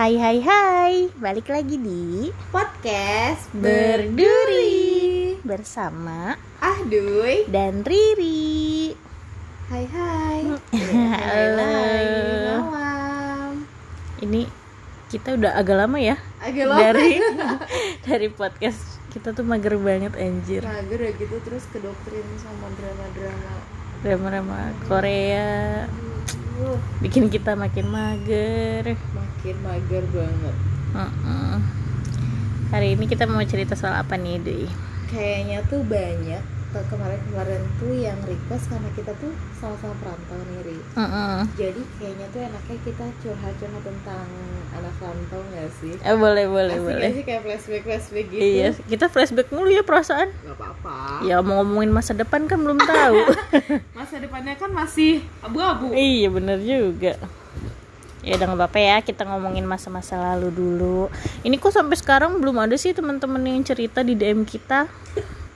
Hai hai hai, balik lagi di podcast Berduri. Bersama Ahduy dan Riri. Hai hai. Halo. malam. Ini kita udah agak lama ya agak lama dari dari podcast. Kita tuh mager banget anjir. mager ya gitu terus ke doktrin sama drama-drama. Drama-drama Korea uh, bikin kita makin mager. makin mager banget Mm-mm. Hari ini kita mau cerita soal apa nih, Dwi? kayaknya tuh banyak kemarin-kemarin tuh yang request karena kita tuh sama-sama perantau nih Ri Mm-mm. jadi kayaknya tuh enaknya kita curhat-curhat tentang anak rantau gak sih? Eh, boleh boleh Asik boleh. sih kayak flashback-flashback gitu? Iya, kita flashback mulu ya perasaan. Gak apa-apa Ya mau ngomongin masa depan kan belum tahu. Masa depannya kan masih abu-abu iya bener juga. Ya udah nggak apa-apa ya kita ngomongin masa-masa lalu dulu. Ini kok sampai sekarang belum ada sih teman-teman yang cerita di DM kita.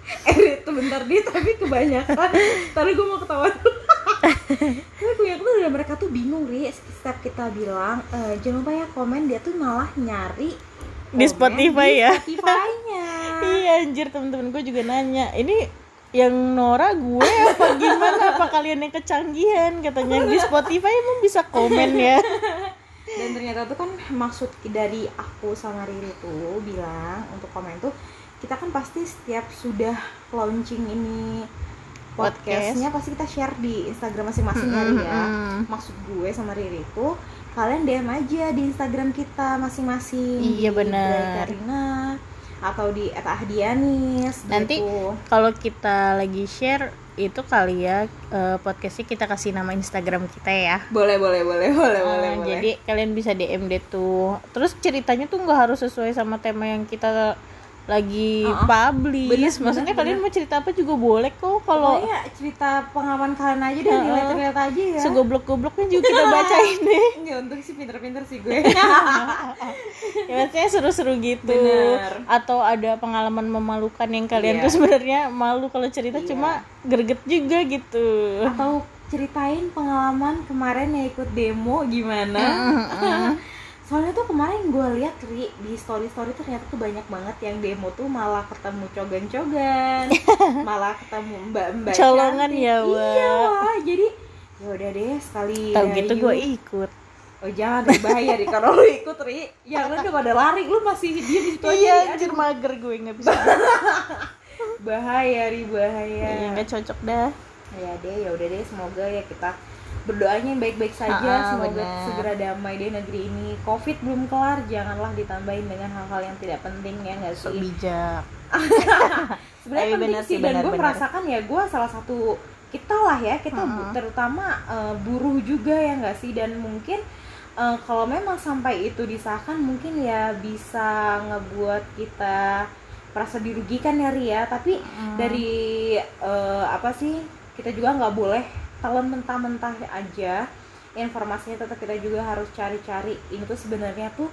Eh itu bentar dia tapi kebanyakan. Tadi gue mau ketawa dulu. Tapi kebanyakan tuh dari mereka tuh bingung Ri. Setiap kita bilang eh, Jangan lupa ya komen Dia tuh malah nyari Di Spotify di ya. Spotify-nya. Iya anjir teman-teman gue juga nanya. Ini yang Nora gue apa gimana? Apa kalian yang kecanggihan? Katanya di Spotify emang bisa komen ya. Dan ternyata tuh kan maksud dari aku sama Riri tuh bilang Untuk komen tuh Kita kan pasti setiap sudah launching ini Podcastnya pasti kita share di Instagram masing-masing ya Ri ya. maksud gue sama Riri itu kalian DM aja di Instagram kita masing-masing. Iya. Bray Karina atau di @ahdianis Nanti gitu. kalau kita lagi share itu kali ya eh, podcastnya kita kasih nama Instagram kita ya. Boleh boleh boleh boleh Eh, boleh boleh. jadi kalian bisa DM deh tuh. Terus ceritanya tuh nggak harus sesuai sama tema yang kita lagi Uh-uh. publish. Bener, maksudnya bener, kalian mau cerita apa juga boleh kok kalau Pokoknya cerita pengalaman kalian aja deh relate relate aja ya. Segoblok-gobloknya juga kita bacain deh. Nggak untung sih pinter-pinter sih gue. Ya maksudnya seru-seru gitu. Bener. atau ada pengalaman memalukan yang kalian Iya. tuh sebenarnya malu kalau cerita Iya. cuma greget juga gitu. Atau ceritain pengalaman kemarin yang ikut demo gimana soalnya tuh kemarin gue lihat Ri, di story story ternyata tuh banyak banget yang demo tuh malah ketemu cogan-cogan malah ketemu mbak-mbak Colongan cantik. ya, Wak. iya wah jadi ya udah deh sekali tahu gitu gue ikut. Oh jangan bahaya Ri kalau lu ikut Ri. Yang lu udah pada lari lu masih dia di situ aja iya anjir mager gue nggak bisa. Bahaya Ri bahaya. Iya, nggak cocok dah. Ya deh ya udah deh semoga ya kita berdoanya yang baik-baik saja. Ah, semoga benar. segera damai deh negeri ini. Covid belum kelar janganlah ditambahin dengan hal-hal yang tidak penting ya nggak sih? bijak. Sebenarnya penting benar sih sih, dan gue merasakan ya gue salah satu kita lah ya kita bu- ah. terutama eh, buruh juga ya nggak sih? Dan mungkin eh, kalau memang sampai itu disahkan mungkin ya bisa ngebuat kita merasa dirugikan ya Ria tapi Hmm. dari eh, apa sih? Kita juga nggak boleh telan mentah-mentah aja informasinya tetap kita juga harus cari-cari ini tuh sebenarnya tuh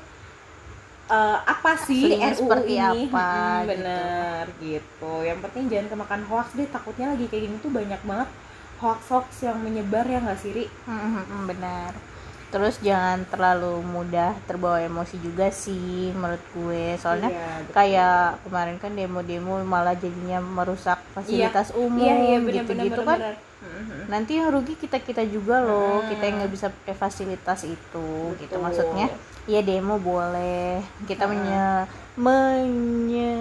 eh, apa sih Aslinya RUU seperti ini apa, Mm, gitu. bener gitu yang penting jangan kemakan hoax deh takutnya lagi kayak gini tuh banyak banget hoax-hoax yang menyebar ya nggak sih Ri? Hmm, hmm, hmm, benar terus jangan terlalu mudah terbawa emosi juga sih menurut gue soalnya Iya, betul. kayak kemarin kan demo-demo malah jadinya merusak fasilitas umum iya iya gitu-gitu bener-bener kan bener. Mhm. nanti yang rugi kita kita juga loh Hmm. kita yang nggak bisa pakai fasilitas itu gitu Betul. maksudnya. Ya demo boleh. Kita Hmm. menye menye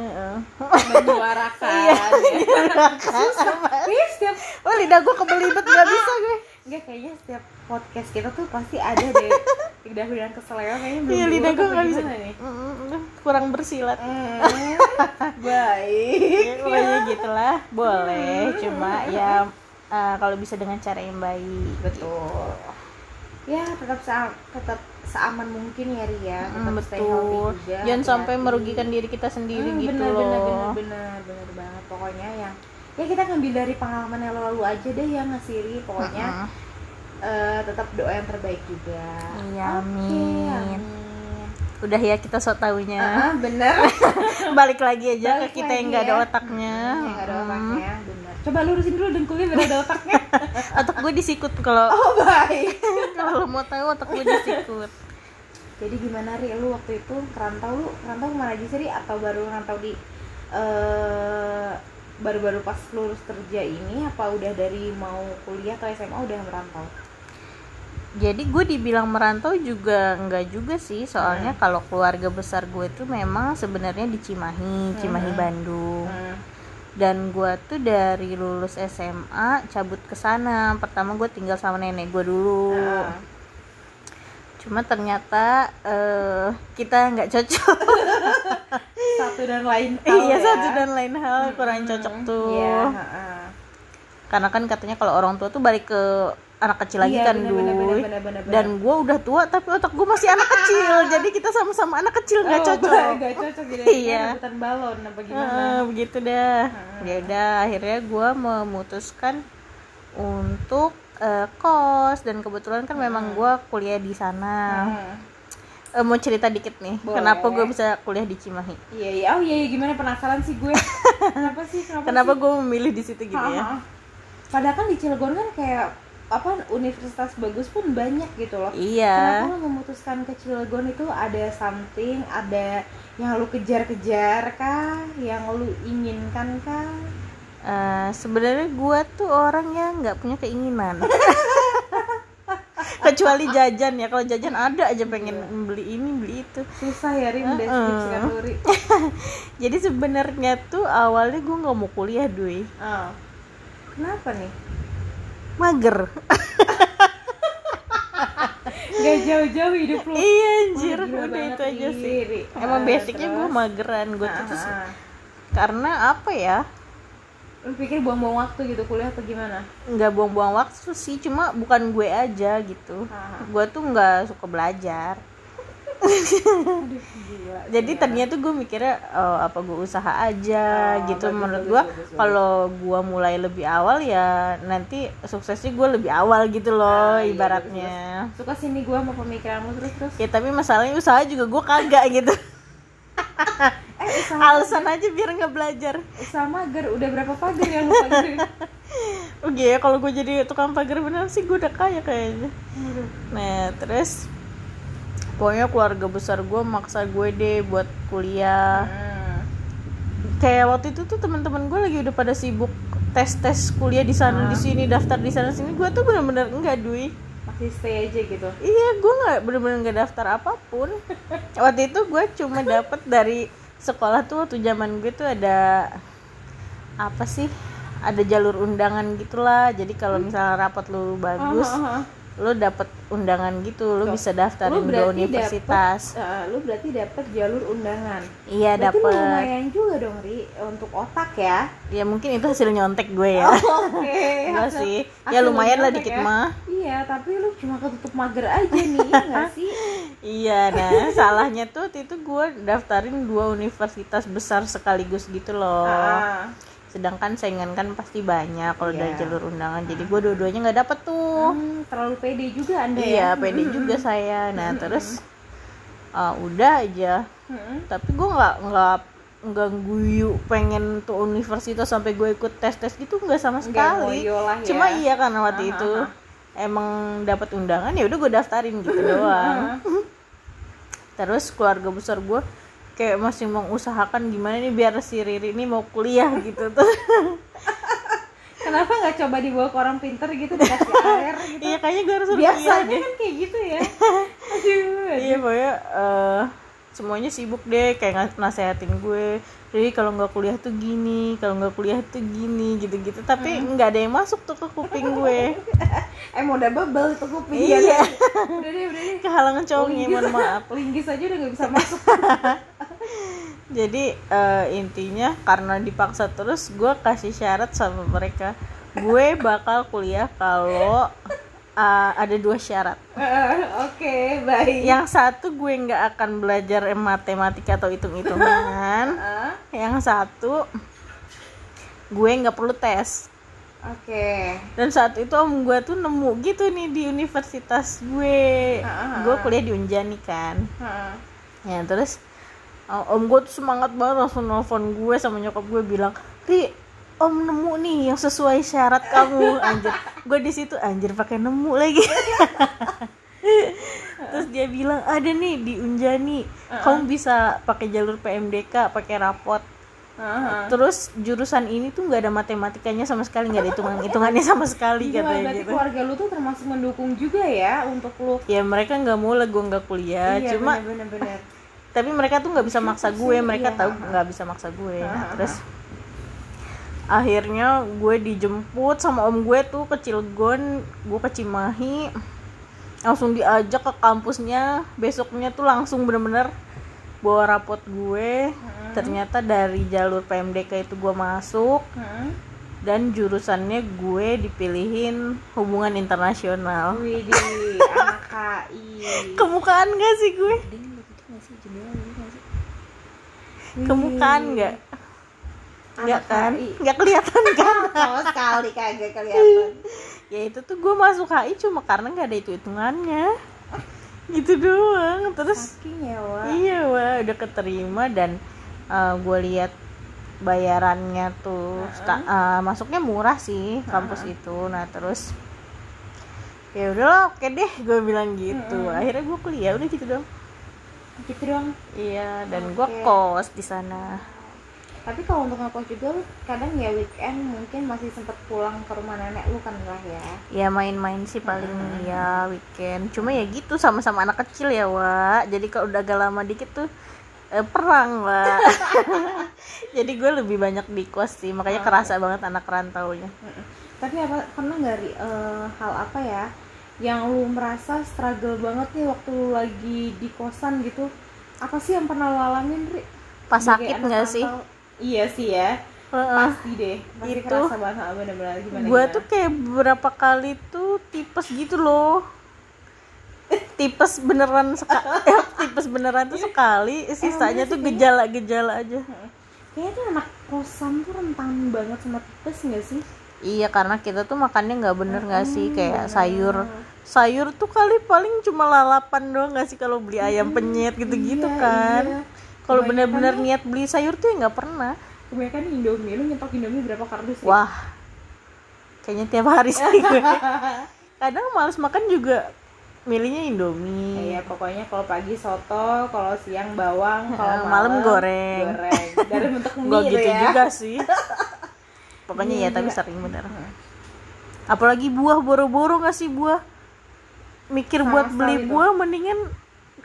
menyuarakan. Iya, ya. Kayaknya setiap oh lidah gue kebelibet nggak bisa gue. Enggak kayaknya setiap podcast kita tuh pasti ada deh. Lidah-lidah keseleo kayaknya belum iya lidah gue nggak bisa. nih? Kurang bersilat. Hmm, baik. Ya, pokoknya gitulah. Boleh cuma ya eh, kalau bisa dengan cara yang baik betul. Ya tetap sa- tetap seaman mungkin ya Ria Mm, tetap healthy betul. juga jangan sampai hati-hati. merugikan diri kita sendiri Hmm, gitu bener, loh. bener, bener, bener, bener banget. Pokoknya yang ya kita ngambil dari pengalaman yang lalu aja deh ya ngasih Ri pokoknya Mm-mm. eh, tetap doa yang terbaik juga. Iya, amin. amin. udah ya kita sok taunya. Ah, bener balik lagi aja Balik ke kita yang nggak ada ya. otaknya. Hmm, yang nggak ada otaknya bener coba lurusin dulu dengkulnya biar ada otaknya. Otak gue disikut kalau oh baik. Kalau lo mau tahu otak gue disikut. Jadi gimana ri? Lu waktu itu kerantau lu kerantau ke mana aja sih ri? Atau baru kerantau di eh baru-baru pas lulus kerja ini apa udah dari mau kuliah atau SMA udah merantau? Jadi gue dibilang merantau juga enggak juga sih. Soalnya kalau keluarga besar gue tuh memang sebenarnya di Cimahi Cimahi Hmm. Bandung. Hmm. Dan gue tuh dari lulus SMA cabut ke sana pertama gue tinggal sama nenek gue dulu Ah. cuma ternyata eh, kita nggak cocok satu dan lain hal iya ya. satu dan lain hal kurang cocok tuh Iya, heeh. karena kan katanya kalau orang tua tuh balik ke anak kecil lagi Iya, kan bener, bener, Duy. bener, bener, bener, dan gue udah tua tapi otak gue masih anak kecil. Jadi kita sama-sama anak kecil nggak Oh, cocok. nggak cocok jadi Iya. iya. rebutan balon apa gimana? Eh, begitu dah. Ya udah akhirnya gue memutuskan untuk eh, kos. Dan kebetulan kan memang gue kuliah di sana. Hmm. Eh, mau cerita dikit nih Boleh. kenapa gue bisa kuliah di Cimahi? Iya iya. Oh iya, iya. Gimana? Penasaran sih gue. Kenapa sih? Kenapa, kenapa sih? gue memilih di situ gitu Ha, ya? Ha, ha. padahal kan di Cilegon kan kayak apa universitas bagus pun banyak gitu loh iya Kenapa lo memutuskan ke Cilegon itu ada something, ada yang lu kejar-kejar kah, yang lu inginkan kah? Eh, sebenarnya gue tuh orang yang nggak punya keinginan kecuali jajan ya kalau jajan ada aja pengen beli ini beli itu Susah ya Rim lu Ri. jadi sebenarnya tuh awalnya gue nggak mau kuliah Dwi Oh. Kenapa nih? Mager Gak jauh-jauh hidup lu. iya anjir gila udah itu aja sih emang Ah, basicnya gue mageran gue tuh terus ah, ah. karena apa ya Lu pikir buang-buang waktu gitu kuliah atau gimana? nggak buang-buang waktu sih cuma bukan gue aja gitu ah. gue tuh nggak suka belajar Aduh, gila. jadi tadinya tuh gue mikirnya oh, apa gue usaha aja Oh, gitu bagus, menurut bagus, gue kalau gue mulai lebih awal ya nanti suksesnya gue lebih awal gitu loh Ah, iya, ibaratnya Suka sini gua sama pemikiranmu terus-terus. ya tapi masalahnya usaha juga gue kagak gitu Eh, usaha, alasan aja biar nggak belajar usaha mager. Udah berapa pagar yang lu pagerin? oke ya kalau gue jadi tukang pagar bener sih gue udah kaya kayaknya nah terus pokoknya keluarga besar gue maksa gue deh buat kuliah Hmm. kayak waktu itu tuh teman-teman gue lagi udah pada sibuk tes tes kuliah di sana di sini daftar di sana sini gue tuh bener-bener enggak Dwi Masih stay aja gitu. iya gue nggak bener-bener nggak daftar apa pun waktu itu gue cuma dapet dari sekolah tuh waktu zaman gue tuh ada apa sih ada jalur undangan gitulah jadi kalau misalnya rapat lu bagus Ah, ah, ah. Lu dapet undangan gitu lu Tuh. bisa daftarin Lu ke universitas dapet, eh, lu berarti dapet jalur undangan. iya Berarti dapet lumayan juga dong Ri untuk otak ya. ya mungkin itu hasil nyontek gue ya Oke. Enggak hasil- sih ya hasil lumayan lah dikit ya. mah Iya, tapi lu cuma ketutup mager aja nih, iya nggak sih? Iya, nah salahnya tuh itu gue daftarin dua universitas besar sekaligus gitu loh. Ah, Sedangkan saingan kan pasti banyak kalau dari Iya. jalur undangan. Jadi gue dua-duanya nggak dapet tuh. hmm, terlalu pede juga anda. Iya, ya. pede juga saya. Nah terus ah, udah aja. Hmm. Tapi gue nggak nggak nggak guyu pengen tuh universitas sampai gue ikut tes tes gitu nggak sama sekali. lah ya. Cuma iya karena waktu Ah, itu ah, emang dapat undangan ya udah gue daftarin gitu doang. terus keluarga besar gue kayak masih mengusahakan gimana nih biar si Riri ini mau kuliah gitu tuh Kenapa nggak coba dibawa ke orang pinter gitu dikasih air gitu? iya kayaknya gue harus Biasanya kan kayak gitu ya. Aduh. iya pokoknya eh, semuanya sibuk deh kayak nasehatin gue Riri kalau nggak kuliah tuh gini kalau nggak kuliah tuh gini gitu-gitu tapi nggak ada yang masuk tuh ke kuping gue Eh mau udah bebel itu kuping Iya. ya. Udah deh, udah deh. kehalangan cowoknya mohon maaf Linggis aja udah nggak bisa masuk. Jadi eh, intinya karena dipaksa terus gue kasih syarat sama mereka gue bakal kuliah kalau eh, ada dua syarat Eh, Oke, baik. yang satu gue nggak akan belajar matematika atau hitung hitungan Ah, yang satu gue nggak perlu tes Oke. dan saat itu om gue tuh nemu gitu nih di universitas gue Ah, ah, gue ah. kuliah di Unjani kan Ah. ya terus uh, om gue tuh semangat banget langsung nelfon gue sama nyokap gue bilang ri om nemu nih yang sesuai syarat kamu. Anjir. Gue di situ anjir pakai nemu lagi. Terus dia bilang ada nih di Unjani kamu bisa pakai jalur PMDK pakai rapot. Heeh. terus jurusan ini tuh nggak ada matematikanya sama sekali nggak ada hitungan hitungannya sama sekali Gila, katanya berarti gitu. keluarga lu tuh termasuk mendukung juga ya untuk lu. Ya mereka nggak mau lah gue nggak kuliah. Iya, cuma bener-bener tapi mereka tuh nggak bisa maksa gue mereka iya. tahu nggak bisa maksa gue. Nah, terus akhirnya gue dijemput sama om gue tuh ke Cilegon gue ke Cimahi. Langsung diajak ke kampusnya. Besoknya tuh langsung bener-bener bawa rapot gue. Ternyata dari jalur PMDK itu gue masuk. Heeh. dan jurusannya gue dipilihin hubungan internasional. Widih, anak KI kemukaan gak sih gue? Ding, sih? Jendela lu nggak sih? kemukaan nggak? Nggak kan? Nggak kelihatan kan? Sama sekali kagak kelihatan. Ya itu tuh gue masuk HI cuma karena nggak ada itu hitungannya gitu doang. Terus saking ya Wak. iya wah udah keterima dan gue lihat bayarannya tuh ska- eh, masuknya murah sih kampus itu. Nah terus ya udahlah oke deh gue bilang gitu. Akhirnya gue kuliah udah gitu dong gitu dong iya dan gue Oke. kos di sana. Tapi kalau untuk ngekos juga lu kadang ya weekend mungkin masih sempet pulang ke rumah nenek lu kan lah ya? Ya main-main sih paling ya weekend. Cuma ya gitu sama-sama anak kecil ya wa jadi kalau udah agak lama dikit tuh eh, perang wa jadi gue lebih banyak di kos sih makanya kerasa banget anak rantaunya. Mm-mm. tapi apa pernah nggak eh, hal apa ya yang lu merasa struggle banget nih waktu lu lagi di kosan gitu apa sih yang pernah lu alamin Ri? pas Sebagai sakit nggak sih? iya sih ya. Heeh. pasti deh. Pasti Itu. kerasa banget. Bener-bener. Gimana gue tuh kayak beberapa kali tuh tipes gitu loh. Tipes beneran seka eh, tipes beneran tuh sekali sisanya tuh gejala-gejala aja. Kayaknya tuh anak kosan tuh rentan banget sama tipes nggak sih? Iya karena kita tuh makannya nggak bener nggak sih? Kayak sayur sayur tuh kali paling cuma lalapan doang nggak sih kalau beli ayam penyet gitu-gitu Iya, kan iya. kalau tuh- niat beli sayur tuh ya nggak pernah kebanyakan indomie lu nyetok indomie berapa kardus sih? wah kayaknya tiap hari sih gue kadang males makan juga milihnya indomie Iya pokoknya kalau pagi soto, kalau siang bawang, kalau malam malam goreng. goreng. Dari bentuk mie Gak itu gitu ya. juga sih pokoknya Iya, ya tapi iya. sering bener apalagi buah boro-boro nggak sih buah mikir Sama buat beli tuh. buah mendingan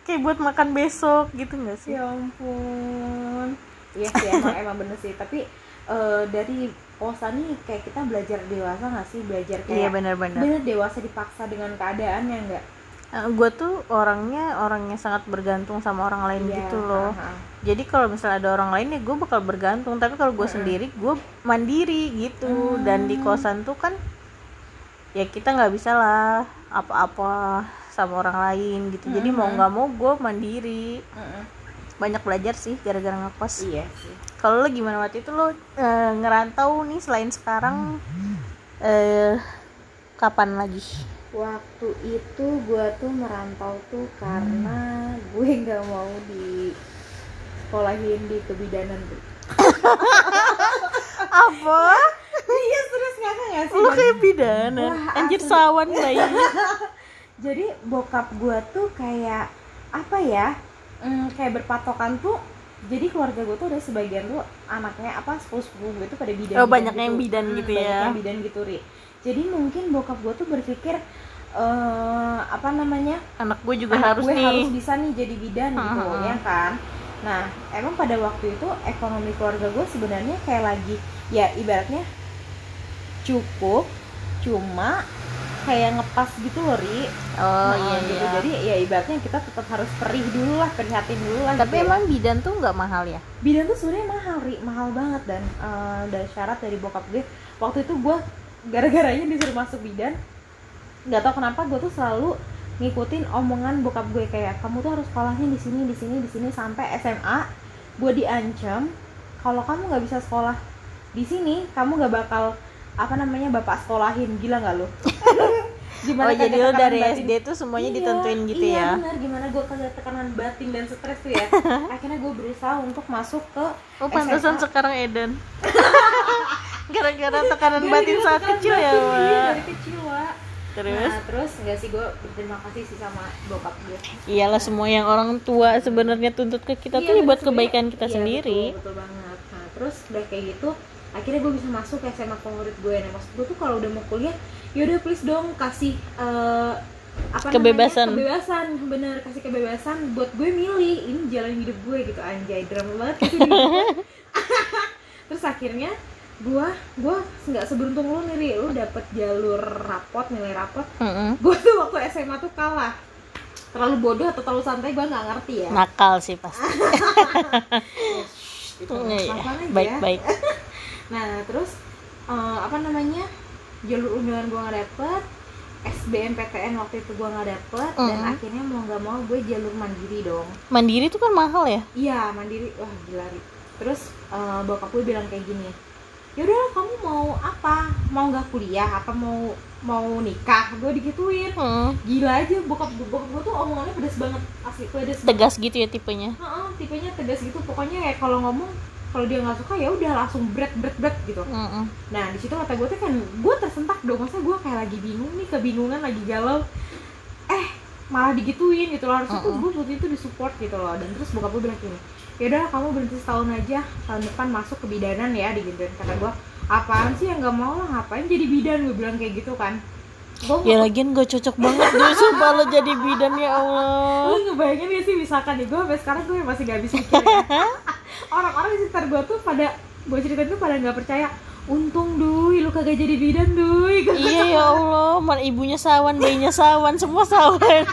kayak buat makan besok gitu nggak sih Ya ampun. Iya sih emang emang bener sih. Tapi eh, dari kosan nih kayak kita belajar dewasa nggak sih belajar kayak iya benar-benar bener dewasa dipaksa dengan keadaannya nggak? gue tuh orangnya orangnya sangat bergantung sama orang lain Iya, gitu loh aha. jadi kalau misalnya ada orang lain ya gue bakal bergantung tapi kalau gue sendiri gue mandiri gitu dan di kosan tuh kan ya kita nggak bisa lah apa-apa sama orang lain gitu. Jadi mau nggak mau gue mandiri. Mm-mm. banyak belajar sih gara-gara ngekos. Iya sih. kalau lo gimana waktu itu lo eh, ngerantau nih selain sekarang eh kapan lagi? Waktu itu gue tuh merantau tuh karena gue nggak mau di sekolahin di kebidanan tuh. apa iya serius nggak nggak sih? lo kayak bidana Wah, anjir asli. sawan bayi Jadi bokap gue tuh kayak apa ya? Hmm, kayak berpatokan tuh. Jadi keluarga gue tuh ada sebagian tuh anaknya apa sepupu sepupu gue tuh pada bidan. Oh, banyak yang bidan gitu banyak ya. yang bidan gitu ri. Jadi mungkin bokap gue tuh berpikir eh apa namanya? anak gue juga anak harus gue nih harus bisa nih jadi bidan gitu Hmm. ya kan nah emang pada waktu itu ekonomi keluarga gue sebenarnya kayak lagi ya ibaratnya cukup cuma kayak ngepas gitu loh ri oh Nah, iya gitu. iya jadi ya ibaratnya kita tetap harus perih dulu lah prihatin dulu lah tapi gitu ya. emang bidan tuh nggak mahal ya bidan tuh sebenarnya mahal ri mahal banget dan eh, dan syarat dari bokap gue waktu itu gue gara-garanya disuruh masuk bidan nggak tahu kenapa gue tuh selalu ngikutin omongan bokap gue kayak kamu tuh harus sekolahnya di sini di sini di sini sampai SMA gue diancam kalau kamu nggak bisa sekolah di sini kamu nggak bakal apa namanya bapak sekolahin gila nggak lo oh jadi lo dari batin? SD tuh semuanya Iya, ditentuin gitu iya, ya? benar. Gimana gue kagak tekanan batin dan stres tuh ya? Akhirnya gue berusaha untuk masuk ke oh pantesan sekarang Eden. Gara-gara tekanan Gara-gara batin saat tekanan kecil ya batin, iya, dari kecil Wak. terus? Nah terus enggak sih gue berterima kasih sih sama bokap gue iyalah semua yang orang tua sebenarnya tuntut ke kita Iya, tuh ya buat kebaikan kita Iya, sendiri. betul, betul banget. Nah terus udah kayak gitu akhirnya gue bisa masuk ke SMA favorit gue nah maksud gue tuh kalau udah mau kuliah yaudah please dong kasih eh, apa Kebebasan. namanya kebebasan bener kasih kebebasan buat gue milih ini jalan hidup gue gitu anjay drama banget gitu terus akhirnya gue gue nggak seberuntung lu nih Ri. lu dapet jalur rapot nilai rapot Mm-mm. gue tuh waktu SMA tuh kalah terlalu bodoh atau terlalu santai gue nggak ngerti ya nakal sih pasti gitu. Iya, Pelan-pelan aja. baik baik Nah, terus eh, apa namanya? Jalur undangan gua nggak dapet, SBMPTN waktu itu gua nggak dapet dan Mm. akhirnya mau nggak mau gue jalur mandiri dong. mandiri tuh kan mahal ya Iya, mandiri. Wah, gila. Ri. Terus eh, bokap gue bilang kayak gini. Yaudah, kamu mau apa? Mau nggak kuliah? Apa mau mau nikah? Gue digituin. Mm. Gila aja bokap gue. Bokap gue tuh omongannya pedas banget. Asli pedas banget. tegas gitu ya tipenya Heeh, tipenya tegas gitu. Pokoknya ya kalau ngomong kalau dia nggak suka ya udah langsung bread bread bread gitu. Mm-mm. Nah di situ kata gue tuh kan gue tersentak dong, masa gue kayak lagi bingung nih, kebingungan lagi galau, eh malah digituin gitu loh. Harusnya tuh Mm-mm. gue waktu itu disupport gitu loh. Dan terus bokap gue bilang gini yaudah kamu berhenti setahun aja tahun depan masuk ke bidanan ya digituin. Kata gue apaan sih yang nggak mau lah ngapain jadi bidan? Gue bilang kayak gitu kan gue ya lagian gak cocok banget dulu sumpah lo jadi bidan ya Allah. Lu ngebayangin gak sih misalkan nih gue sampai sekarang gue masih gak habis mikir ya. orang-orang di sekitar gue tuh pada gue ceritain tuh pada nggak percaya. Untung duy lu kagak jadi bidan duy. Iya ya Allah mana ibunya sawan bayinya sawan semua sawan.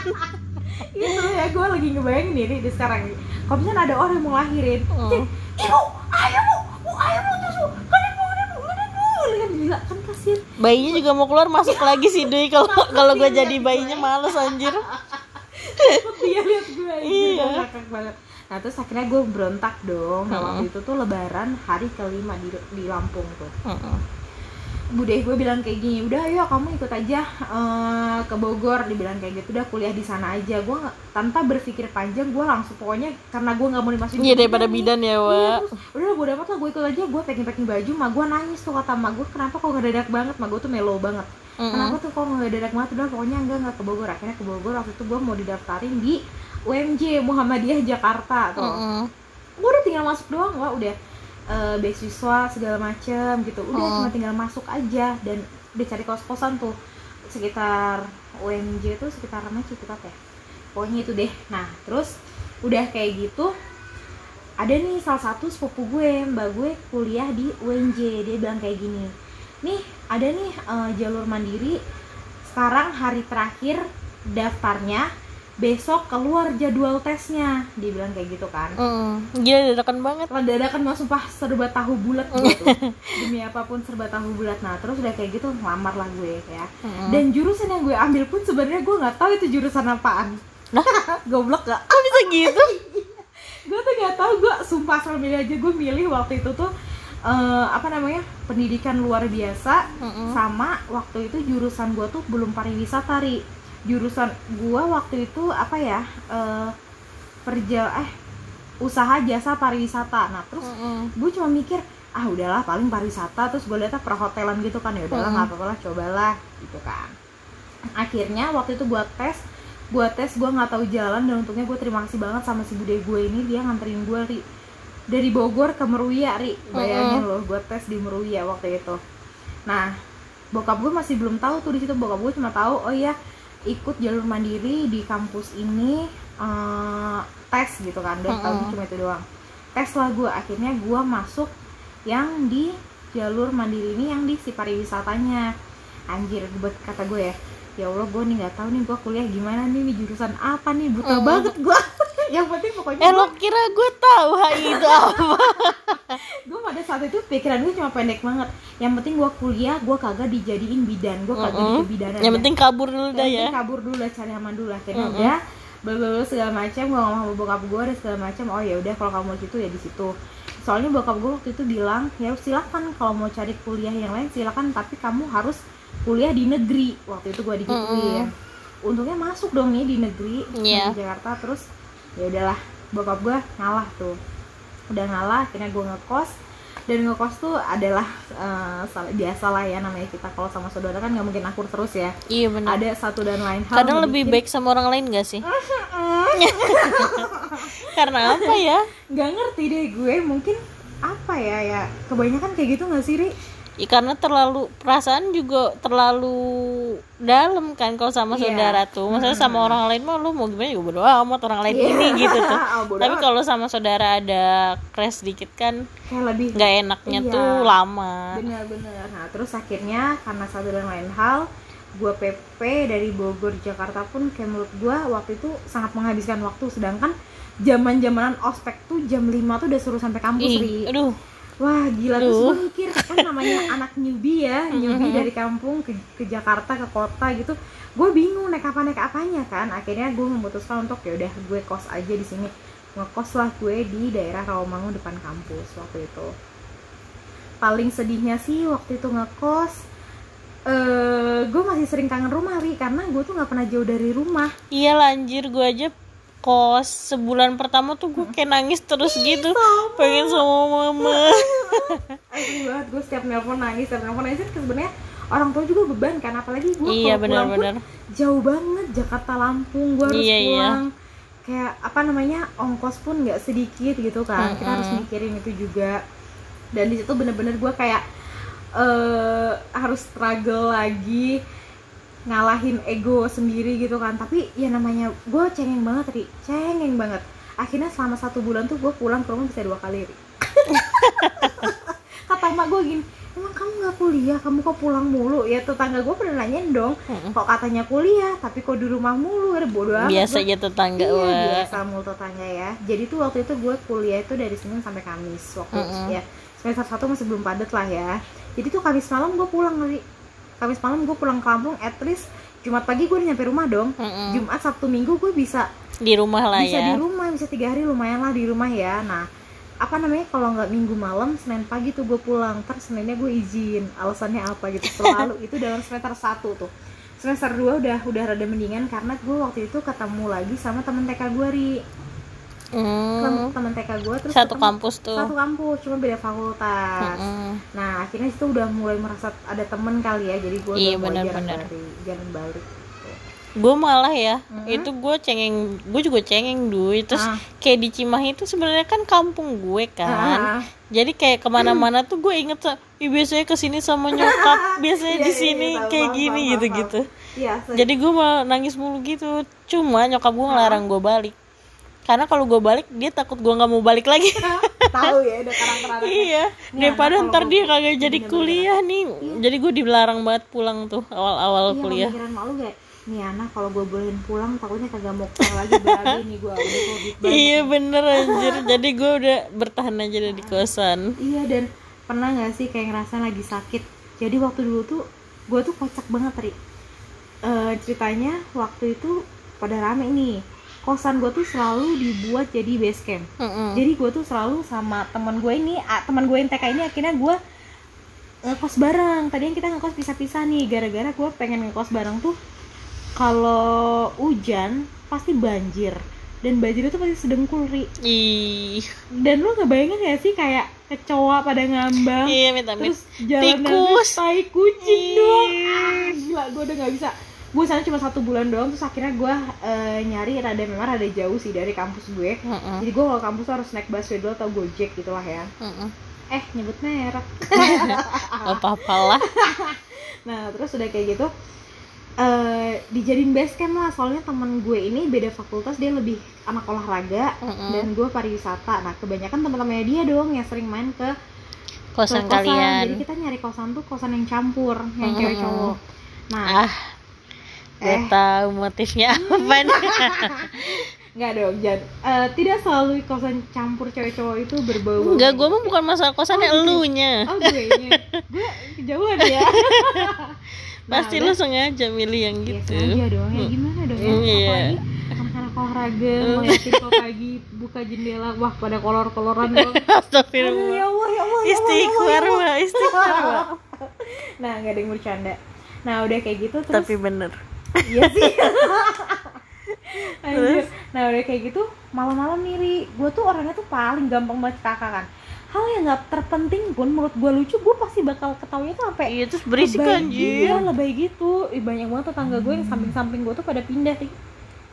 Itu ya gue lagi ngebayangin nih di sekarang nih. Kalau misalnya ada orang yang mau lahirin. "Cik, ibu ayo bu bu terus bu kan gila kan bayinya juga mau keluar masuk lagi sih Dui kalau kalau gue jadi bayinya males anjir. Dia lihat gue Iya. iya. ngakak banget. Nah terus akhirnya gue berontak dong nah, waktu itu tuh lebaran hari kelima di, di Lampung tuh. Bude gue bilang kayak gini udah ayo kamu ikut aja eh, ke Bogor. Dibilang kayak gitu udah kuliah di sana aja. Gue tanpa berpikir panjang gue langsung pokoknya karena gue nggak mau dimasukin iya daripada bidan ya Iya, Wak terus udah gue dapet lah gue ikut aja. Gue packing packing baju mah gue nangis tuh kata mak gue kenapa kok ngedadak banget? Mah gue tuh melo banget. Kenapa tuh kok ngedadak banget? Udah pokoknya enggak enggak ke Bogor. Akhirnya ke Bogor waktu itu gue mau didaftarin di UMJ Muhammadiyah Jakarta tuh Mm-mm. gue udah tinggal masuk doang wah udah eh, beasiswa segala macem gitu. Udah Oh. cuma tinggal masuk aja dan udah cari kos kosan tuh. Sekitar UMJ tuh sekitar mana Ciputat ya? Pokoknya itu deh. Nah terus udah kayak gitu ada nih salah satu sepupu gue mbak gue kuliah di UNJ dia bilang kayak gini nih ada nih eh, jalur mandiri. Sekarang hari terakhir daftarnya besok keluar jadwal tesnya dia bilang kayak gitu kan Mm. Gila dadakan banget dadakan mah sumpah serba tahu bulat gitu demi apa pun serba tahu bulat nah terus udah kayak gitu ngelamar lah gue ya Mm-mm. dan jurusan yang gue ambil pun sebenarnya gue nggak tahu itu jurusan apaan Nah. goblok gak Kok bisa gitu? gue tuh nggak tahu gue sumpah asal milih aja gue milih waktu itu tuh eh, apa namanya pendidikan luar biasa Mm-mm. sama waktu itu jurusan gue tuh belum pariwisata ri jurusan gue waktu itu apa ya eh perjal eh usaha jasa pariwisata. Nah terus Mm-mm. gue cuma mikir ah udahlah paling pariwisata. Terus gue lihat perhotelan gitu kan ya udahlah Mm. nggak apa-apa lah cobalah gitu kan. Akhirnya waktu itu gue tes gue tes gue nggak tahu jalan dan untungnya gue terima kasih banget sama si bude gue ini dia nganterin gue ri dari Bogor ke Meruya ri. Bayangin loh gue tes di Meruya waktu itu. Nah bokap gue masih belum tahu tuh di situ. Bokap gue cuma tahu oh iya ikut jalur mandiri di kampus ini eh, tes gitu kan tahu Mm-mm. cuma itu doang tes lah gue akhirnya gue masuk yang di jalur mandiri ini yang di si pariwisatanya anjir buat kata gue ya ya Allah gue nih nggak tahu nih gue kuliah gimana nih, nih jurusan apa nih buta Mm. banget gue yang penting pokoknya Eh gue lo kira gue tahu itu apa? gue pada saat itu pikiran gue cuma pendek banget yang penting gue kuliah gue kagak dijadiin bidan gue kagak Mm-mm. di kebidanan Yang dah. penting kabur dulu dah ya kabur dulu lah cari aman dulu akhirnya Mm-mm. udah bla bla bla segala macam gue ngomong sama bokap gue dan segala macam oh ya udah kalau kamu mau situ ya di situ soalnya bokap gue waktu itu bilang ya silakan kalau mau cari kuliah yang lain silakan tapi kamu harus kuliah di negeri waktu itu gue digituin untungnya masuk dong nih di negeri Iya. di Jakarta terus ya udahlah bokap gue ngalah tuh udah ngalah akhirnya gue ngekos. Dan ngekos tuh adalah eh, sal- biasalah ya namanya kita. Kalau sama saudara kan nggak mungkin akur terus ya. Iya benar. Ada satu dan lain hal kadang lebih ngebikin- baik sama orang lain gak sih? Karena apa ya? Nggak ngerti deh gue mungkin apa ya ya. Kebanyakan kayak gitu nggak sih Ri? Ya, karena terlalu perasaan juga terlalu dalam kan kalau sama Iya. saudara tuh. Maksudnya sama orang lain mah lu mau gimana? Juga bodo amat orang lain Iya. ini gitu tuh. Oh, tapi kalau sama saudara ada crash dikit kan kayak lebih nggak enaknya Iya. tuh lama. Bener-bener nah terus akhirnya karena satu dan lain hal gue PP dari Bogor Jakarta pun kayak menurut gue waktu itu sangat menghabiskan waktu. Sedangkan zaman zamanan ospek tuh jam 5 tuh udah suruh sampai kampus Ri. Ih, aduh Wah gila terus Duh. gue mikir kan namanya anak newbie ya newbie dari kampung ke, ke Jakarta ke kota gitu. Gue bingung naik apa naik apanya kan. Akhirnya gue memutuskan untuk ya udah gue kos aja di sini. Ngekos lah gue di daerah Rawamangun depan kampus waktu itu. Paling sedihnya sih waktu itu ngekos eh gue masih sering kangen rumah Ri karena gue tuh nggak pernah jauh dari rumah. Iya lanjir gue aja kos. Sebulan pertama tuh gue kayak nangis terus gitu. pengen sama mama. Asli banget gue setiap nelpon nangis setiap nelpon nangis. Sebenarnya orang tua juga beban kan apalagi gue iya kalau pulang pun benar-benar jauh banget Jakarta Lampung gue harus Iya, iya. pulang. Kayak apa namanya ongkos pun nggak sedikit gitu kan. Kita harus mikirin itu juga. Dan di situ bener-bener gue kayak eh harus struggle lagi ngalahin ego sendiri gitu kan. Tapi ya namanya gue cengeng banget ri. Cengeng banget. Akhirnya selama satu bulan tuh gue pulang ke rumah bisa dua kali ri. Kata emak gue gini emang kamu nggak kuliah? Kamu kok pulang mulu? Ya tetangga gue pernah nanyain dong kok katanya kuliah tapi kok di rumah mulu? Ya bodo amat. Biasa aja tetangga iya biasa mulu tetangga ya. Jadi tuh waktu itu gue kuliah itu dari Senin sampai Kamis waktu Mm-mm. ya. Semester satu masih belum padat lah ya. Jadi tuh Kamis malam gue pulang dari Kamis malam gue pulang kampung at least Jumat pagi gue udah nyampe rumah dong. Mm-mm. Jumat Sabtu Minggu gue bisa di rumah lah bisa ya. di rumah bisa tiga hari lumayan lah di rumah ya. Nah apa namanya kalau nggak minggu malam senin pagi tuh gue pulang terus seninnya gue izin. Alasannya apa gitu? Selalu itu dalam semester satu tuh. Semester 2 udah udah rada mendingan karena gue waktu itu ketemu lagi sama temen TK gue ri Hmm, temen TK gue terus satu ketemu- kampus tuh. satu kampus cuma beda fakultas. Mm-mm. nah akhirnya itu udah mulai merasa ada temen kali ya jadi gue Iya, udah mulai dari jalan balik gue malah ya Mhm. itu gue cengeng gue juga cengeng duit terus Ah. kayak di Cimahi itu sebenarnya kan kampung gue kan. Ah. jadi kayak ke mana-mana tuh gue inget Ih, biasanya ke sini sama nyokap biasanya Iya, di iya, sini iya, tahu, kayak paham, gini paham, gitu paham. gitu. Iya jadi gue malah nangis mulu gitu. Cuma nyokap gue ngelarang gue balik karena kalau gue balik dia takut gue nggak mau balik lagi. Tahu ya udah karakter iya. Daripada ntar dia kagak jadi kuliah nih. Jadi gue dilarang banget pulang tuh awal-awal iya kuliah. malu kayak nih anak kalau gue bolehin pulang takutnya kagak mau keluar lagi berabe nih gue udah covid banget. Iya bener anjir. Jadi gue udah bertahan aja deh di kosan. Iya dan pernah nggak sih kayak ngerasa lagi sakit? Jadi waktu dulu tuh gue tuh kocak banget tadi ceritanya waktu itu pada rame nih kosan gue tuh selalu dibuat jadi base camp. Mm-mm. jadi gue tuh selalu sama teman gue ini teman gue yang TK ini akhirnya gue ngekos bareng. Tadinya kita ngekos pisah-pisah nih gara-gara gue pengen ngekos bareng tuh kalau hujan pasti banjir. Dan banjir itu pasti sedengkul ri. Ih. Dan lu ngebayangin gak sih kayak kecoa pada ngambang iya minta minta terus jalan Tikus. tai kucing Ih. doang ah, gila gue udah nggak bisa gue sana cuma satu bulan doang terus akhirnya gue eh, nyari rada memang rada jauh sih dari kampus gue. Mm-mm. jadi gue kalau kampus harus naik busway dulu atau gojek gitu lah ya. Mm-mm. eh nyebut merek. Apa-apa lah. Nah terus udah kayak gitu eh dijadiin base camp lah. Soalnya temen gue ini beda fakultas dia lebih anak olahraga Mm-mm. dan gue pariwisata. Nah kebanyakan teman-temannya dia dong yang sering main ke kosan ke kalian. Jadi kita nyari kosan tuh kosan yang campur yang Mm-mm. cewek cowok. Nah ah gue Eh. tahu motifnya apa nih. Nggak dong Jan. Eh, tidak selalu kosan campur cewek cowok itu berbau enggak gue mah bukan masalah kosannya elunya. Oh gue gue kejauhan ya. Nah, pasti udah. lu sengaja milih yang Ya, gitu. sengaja dong. Ya gimana dong ya? Mm, iya. apalagi olahraga ngeliatin kok pagi buka jendela wah pada kolor-koloran Aduh, Astagfirullah. Ya Allah ya Allah ya Allah, ya Istighfar Allah. Istighfar nah nggak ada yang bercanda. Nah udah kayak gitu terus Tapi bener iya sih. Anjir. nah udah kayak gitu malam-malam miri gue tuh orangnya tuh paling gampang banget kan. Hal yang nggak terpenting pun menurut gue lucu gue pasti bakal ketawanya tuh sampai iya terus berisik lebay- anjir. iya lebay gitu. Ih, banyak banget tetangga gue yang samping-samping gue tuh pada pindah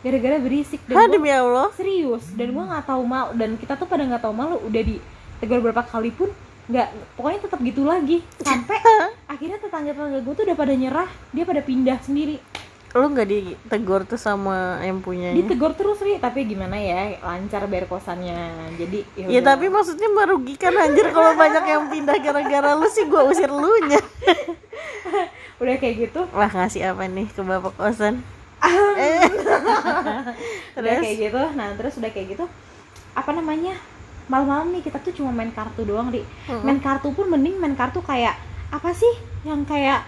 gara-gara berisik. Dan gue demi Allah? Serius. Dan gue nggak tahu mal dan kita tuh pada nggak tahu malu udah ditegur berapa kali pun nggak pokoknya tetap gitu lagi. Sampai akhirnya tetangga-tetangga gue tuh udah pada nyerah. Dia pada pindah sendiri lu nggak ditegur tuh sama yang punyanya ditegur terus ri tapi gimana ya lancar bayar kosannya. Jadi Ya udah. tapi maksudnya merugikan anjir kalau banyak yang pindah gara-gara lu sih gua usir lu nya. udah kayak gitu. Wah ngasih apa nih ke bapak kosan? udah Terus? kayak gitu. Nah terus udah kayak gitu. Apa namanya? Malam-malam nih kita tuh cuma main kartu doang di main kartu pun mending main kartu kayak apa sih? Yang kayak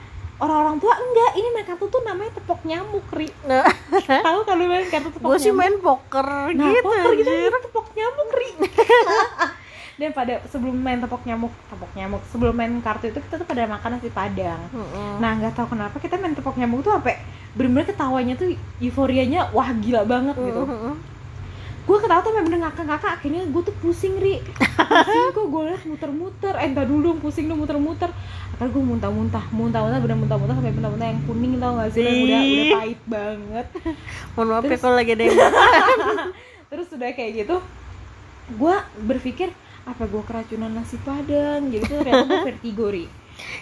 orang-orang tua enggak ini main kartu tuh namanya tepok nyamuk ri Nah, tahu kalau main kartu tepok gue sih main poker nah gitu poker gitu anjir. tepok nyamuk ri dan pada sebelum main tepok nyamuk tepok nyamuk sebelum main kartu itu kita tuh pada makan nasi padang Mm-mm. Nah nggak tahu kenapa kita main tepok nyamuk tuh sampai bener-bener ketawanya tuh euforianya wah gila banget gitu. Mm-mm. Gue ketawa tuh bener ngakak-ngakak akhirnya gue tuh pusing ri. Pusing kok gue liat muter-muter. Eh entar dulu dong pusing dong muter-muter. Akhirnya gue muntah-muntah, muntah-muntah bener muntah-muntah sampai muntah-muntah yang kuning tau gak sih? Udah udah pahit banget. Mohon maaf ya Terus- kalau lagi ada yang Terus udah kayak gitu, gue berpikir apa gue keracunan nasi padang? Jadi tuh ternyata gue vertigo ri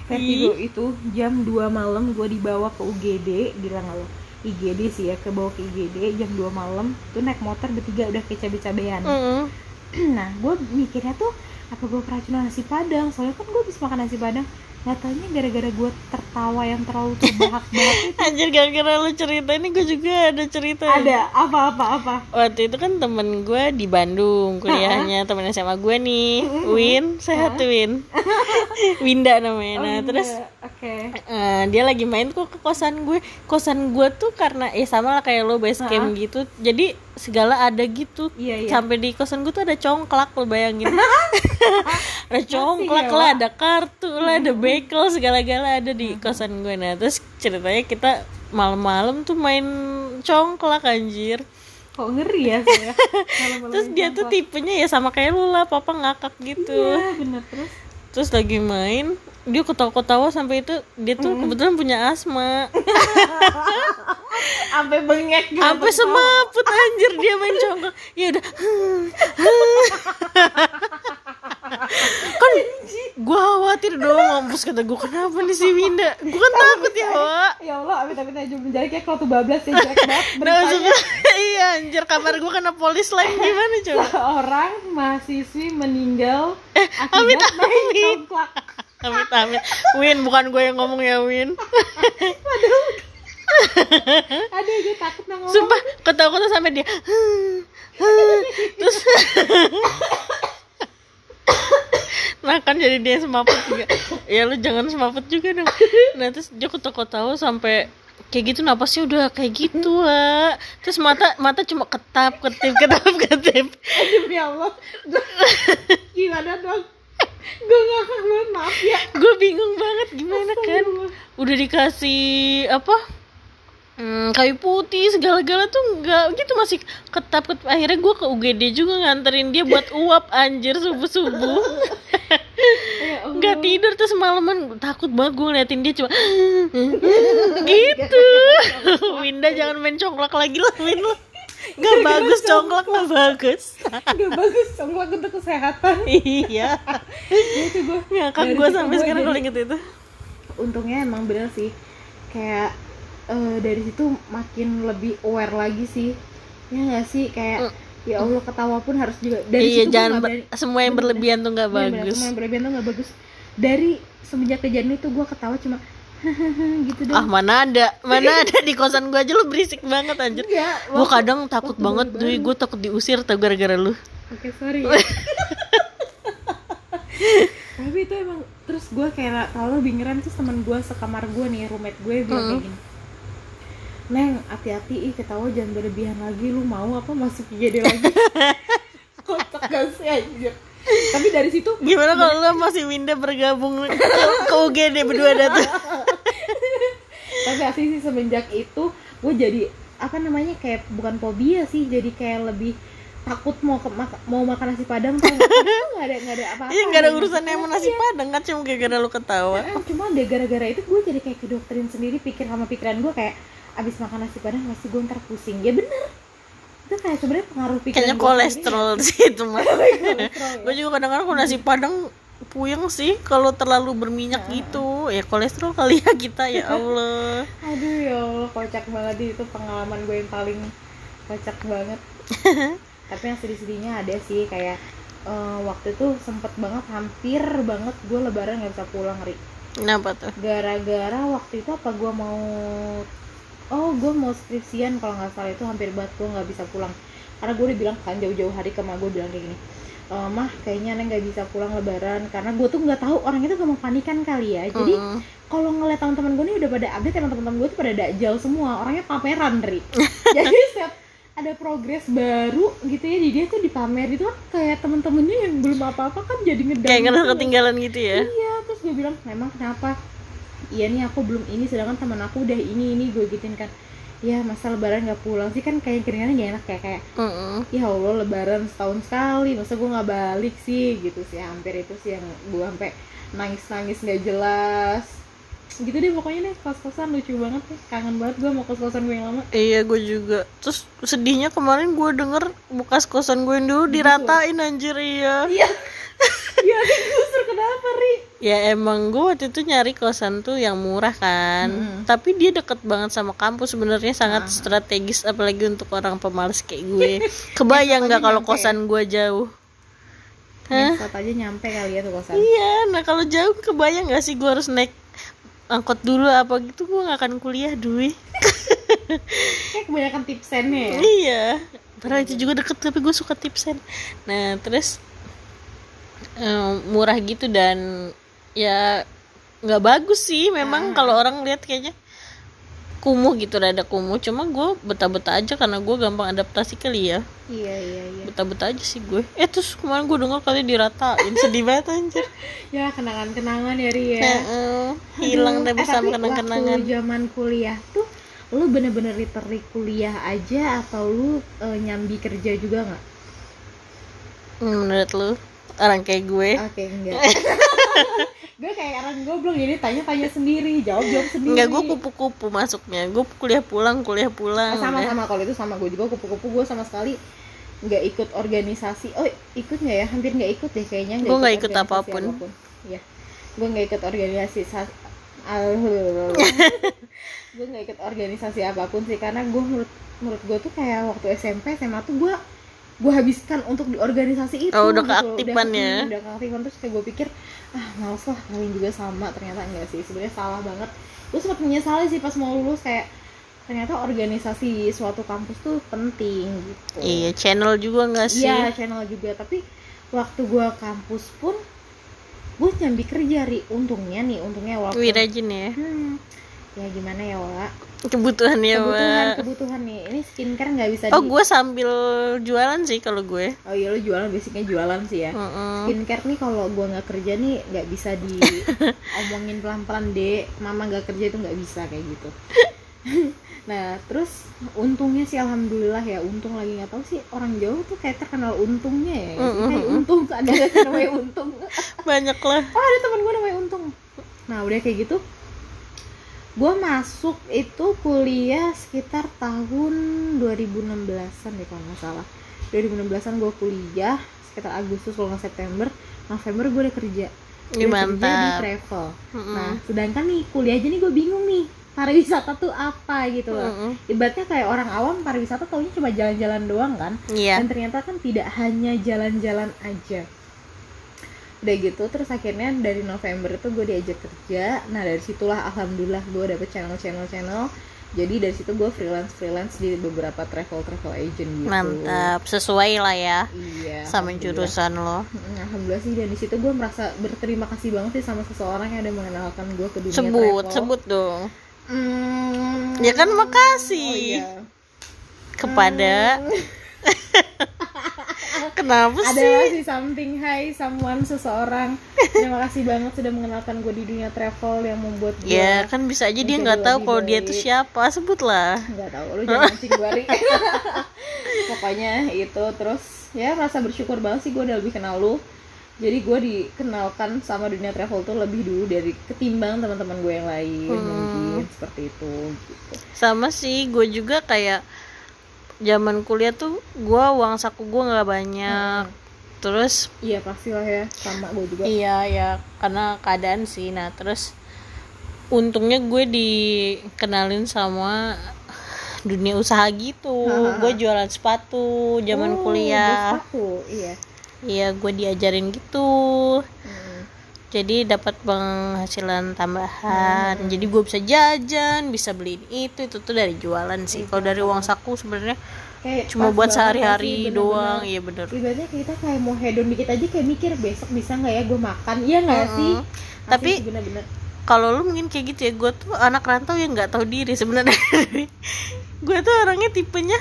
vertigo itu jam 2 malam gue dibawa ke UGD gila nggak lo IGD sih ya ke bawah ke IGD jam 2 malam tuh naik motor bertiga udah kayak cabe-cabean. Mm-mm. nah gue mikirnya tuh apa gue keracunan nasi padang? Soalnya kan gue bisa makan nasi padang nggak taunya gara-gara gue tertawa yang terlalu terbahak-bahak itu. Anjir gara-gara lu cerita ini gue juga ada cerita. Ada apa-apa apa Waktu itu kan temen gue di Bandung kuliahnya temen SMA gue nih Win, sehat Win. Winda namanya. Nah Oh, terus. Oke. Eh, dia lagi main kok ke kosan gue. Kosan gue tuh karena ya sama lah kayak lo base camp gitu. Jadi segala ada gitu. Iya, iya. sampai di kosan gue tuh ada congklak lo bayangin. Ada congklak ya, lah Wak? ada kartu lah ada bekel segala-gala ada di kosan gue. Nah terus ceritanya kita malam-malam tuh main congklak anjir. Kok ngeri ya saya terus dia tuh congklak. tipenya ya sama kayak lu lah papa ngakak gitu. Iya bener terus terus lagi main dia ketawa-ketawa sampai itu dia tuh kebetulan punya asma. Sampai bengek gitu. Sampai semaput anjir dia main congklak ya udah. Kan gua khawatir dong mampus kata gua kenapa nih si Winda? Gua kan takut ya Wak. Ya Allah amit amit aja menjadi kayak kalau tuh bablas ya jelek banget Nah, beritanya iya anjir kamar gua kena polis lain gimana coba? Seorang mahasiswi meninggal Eh, amit, akibat main amit. Congklak amit amit. Win bukan gue yang ngomong ya Win. Aduh gue takut nang ngomong. Sumpah ketawa-ketawa sampai dia. Terus nah kan jadi dia semaput juga. Ya lu jangan semaput juga dong. Nah terus dia ketawa-ketawa sampai kayak gitu napasnya udah kayak gitu lah terus mata mata cuma ketap ketip ketap ketip. Demi Allah. Gimana dong gue ngakak banget maaf ya. Gue bingung banget gimana kan. Udah dikasih apa hmm, kayu putih segala-gala tuh nggak gitu masih ketap ketap. Akhirnya gue ke UGD juga nganterin dia buat uap anjir subuh subuh ya nggak tidur terus malaman takut banget gue ngeliatin dia cuma gitu. Winda jangan main congklak lagi lah Win lu nggak bagus congklak nggak bagus. Gak bagus congklak untuk kesehatan. Iya. Itu gue ngakak gue sampai sekarang kalau inget itu. Untungnya emang bener sih. Kayak eh, dari situ makin lebih aware lagi sih. Ya nggak sih? Kayak ya Allah ketawa pun harus juga. Dari iya situ jangan nggak ber- semua yang berlebihan tuh nggak Bener-bener, bagus. Semua yang berlebihan tuh nggak bagus. Dari semenjak kejadian itu gue ketawa cuma gitu ah doang mana ada mana ada di kosan gua aja lu berisik banget anjir. Gua waktu- kadang takut banget duy gua takut diusir tau gara-gara lu. Oke sorry ya. tapi itu emang terus gue kayak kalau lebih ngeren terus teman gue sekamar gue nih roommate gue bilang kayak gini Neng, hati-hati ih ketawa jangan berlebihan lagi lu mau apa masuk IGD lagi? Kocak gak sih anjir tapi dari situ gimana kalau lu masih Winda bergabung ke, UGD berdua tuh? Tapi asli sih semenjak itu gue jadi apa namanya kayak bukan fobia sih jadi kayak lebih takut mau ke, mak- mau makan nasi padang tuh. Nggak ada nggak ada apa-apa. Iya nggak ada urusannya sama nasi padang kan cuma gara-gara lu ketawa. Eh, cuma deh gara-gara itu gue jadi kayak kedoktrin sendiri pikir sama pikiran gue kayak abis makan nasi padang pasti gue ntar pusing. Ya bener itu kayak sebenarnya pengaruh pikiran Kayaknya kolesterol sih itu mah. sendiri. Ya. Gue juga kadang-kadang kalau nasi padang puyeng sih kalau terlalu berminyak gitu. Ya kolesterol kali ya kita ya Allah. aduh ya Allah kocak banget sih. itu pengalaman gue yang paling kocak banget tapi yang sedih-sedihnya ada sih kayak eh, waktu itu sempet banget hampir banget gue lebaran nggak bisa pulang ri Kenapa tuh? gara-gara waktu itu apa gue mau oh gue mau skripsian kalau nggak salah. Itu hampir banget gue nggak bisa pulang. Karena gue udah bilang kan jauh-jauh hari ke gue bilang kayak gini e, mah kayaknya neng nggak bisa pulang lebaran. Karena gue tuh nggak tahu orang itu gampang panikan kali ya. Jadi Mm-mm. kalau ngeliat teman-teman gue nih udah pada update emang teman-teman gue tuh pada dajal semua. Orangnya pameran ri. Jadi setiap ada progres baru gitu ya jadi dia tuh dipamer. Itu kan kayak temen-temennya yang belum apa-apa kan jadi ngedang Kayak ngerasa gitu loh. ketinggalan gitu ya. iya terus gue bilang memang kenapa iya nih aku belum ini sedangkan teman aku udah ini ini gue gituin kan. Ya masa lebaran nggak pulang sih? Kan kayak keringannya gak enak kayak kayak Mm-mm. ya allah lebaran setahun sekali masa gue nggak balik sih? Gitu sih hampir itu sih yang gue sampai nangis nangis nggak jelas. Gitu deh pokoknya nih kos kosan lucu banget ya kangen banget gue mau kos kosan gue yang lama. Iya gue juga. Terus sedihnya kemarin gue denger Bekas kosan gue yang dulu diratain anjir iya. Iya iya justru kenapa ri Ya emang gue waktu itu nyari kosan tuh yang murah kan Mm-mm. Tapi dia deket banget sama kampus sebenarnya sangat strategis Apalagi untuk orang pemalas kayak gue Kebayang Besok aja gak kalau ya? kosan gue jauh? Ngesot aja nyampe kali ya tuh kosan Iya nah kalau jauh kebayang gak sih gue harus naik angkot dulu apa gitu gue gak akan kuliah duit kayak kebanyakan tipsennya ya Iya. Padahal itu juga deket tapi gue suka tipsen. Nah terus murah gitu dan ya nggak bagus sih. Memang kalau orang lihat kayaknya kumuh gitu rada kumuh. Cuma gue betah-betah aja karena gue gampang adaptasi kali ya. Iya iya iya. Betah-betah aja sih gue. Eh terus kemarin gue dengar kali diratain. Sedih banget anjir. Ya kenangan-kenangan ya Ri ya. Heeh, hilang deh eh, bersama tapi kenang-kenangan. zaman kuliah tuh lu bener-bener literally kuliah aja atau lu eh, nyambi kerja juga nggak? Hmm, menurut lu orang kayak gue Oke enggak. gue kayak orang goblok jadi tanya-tanya sendiri, jawab-jawab sendiri. Enggak, gue kupu-kupu masuknya. Gue kuliah pulang, kuliah pulang. Sama udah. sama kalau itu sama gue juga kupu-kupu gue sama sekali nggak ikut organisasi. Oh ikut nggak ya? Hampir nggak ikut deh kayaknya. Gua nggak ikut organisasi apa pun. Ya, gue nggak ikut organisasi. sa- gue nggak ikut organisasi apa pun sih karena gue menurut menurut gue tuh kayak waktu SMP SMA tuh gue gue habiskan untuk di organisasi itu Oh, udah gitu. keaktifan udah, ya? udah keaktifan terus kayak gue pikir ah males lah kalian juga sama ternyata enggak sih sebenarnya salah banget gue sempat menyesali sih pas mau lulus kayak ternyata organisasi suatu kampus tuh penting gitu Iya, channel juga nggak sih? Iya, channel juga tapi waktu gue kampus pun gue nyambi kerja ri untungnya nih untungnya walaupun Wih, rajin ya. hmm, ya gimana ya wala Kebutuhan ya, kebutuhan Wak. kebutuhan nih ini skincare nggak bisa Oh, di gue sambil jualan sih kalau gue. oh iya lo jualan basicnya jualan sih ya Mm-mm. skincare nih kalau gue nggak kerja nih nggak bisa diomongin pelan-pelan deh mama nggak kerja itu nggak bisa kayak gitu nah terus untungnya sih alhamdulillah ya untung lagi nggak tahu sih orang jauh tuh kayak terkenal untungnya ya sih? kayak untung ada namanya untung Banyak lah. oh ada teman gue namanya untung nah udah kayak gitu gue masuk itu kuliah sekitar tahun 2016an deh kalau nggak salah 2016an gue kuliah sekitar Agustus kalau nggak September November gue udah kerja Udah kerja di mantap. travel Mm-mm. nah sedangkan nih kuliah aja nih gue bingung nih pariwisata tuh apa gitu loh Mm-mm. ibaratnya kayak orang awam pariwisata taunya cuma jalan-jalan doang kan Iya. dan ternyata kan tidak hanya jalan-jalan aja udah gitu terus akhirnya dari November itu gue diajak kerja nah dari situlah alhamdulillah gue dapet channel channel channel jadi dari situ gue freelance freelance di beberapa travel travel agent gitu Mantap, sesuai lah ya iya sama jurusan lo. Alhamdulillah sih dan di situ gue merasa berterima kasih banget sih sama seseorang yang udah mengenalkan gue ke dunia Sebut, travel. sebut dong. Hmm, Ya kan makasih. oh iya. Kepada Kenapa ada sih? masih something high someone seseorang terima kasih banget sudah mengenalkan gue di dunia travel yang membuat gue Ya kan bisa aja dia nggak tahu kalau dia itu siapa, sebutlah. nggak tahu lu jangan mancing gue pokoknya itu terus ya rasa bersyukur banget sih gue udah lebih kenal lu jadi gue dikenalkan sama dunia travel tuh lebih dulu dari ketimbang teman-teman gue yang lain Hmm. mungkin seperti itu gitu sama sih gue juga kayak zaman kuliah tuh gue uang saku gue nggak banyak. Terus iya pastilah ya. Sama gue juga. Iya ya karena keadaan sih. Nah terus untungnya gue dikenalin sama dunia usaha gitu. Gue jualan sepatu zaman Oh, kuliah. sepatu, iya. Iya gue diajarin gitu. Hmm. Jadi dapat penghasilan tambahan. Jadi gue bisa jajan bisa beliin itu itu tuh dari jualan sih. Kalau dari uang saku sebenarnya kayak cuma buat sehari-hari doang. Iya bener. Ibaratnya kita kayak mau hedon dikit aja kayak mikir besok bisa nggak ya gue makan? Iya nggak sih? Mm-mm. Tapi- bener-bener. kalau lu mungkin kayak gitu ya gue tuh anak rantau yang nggak tahu diri sebenarnya. Gue tuh orangnya tipenya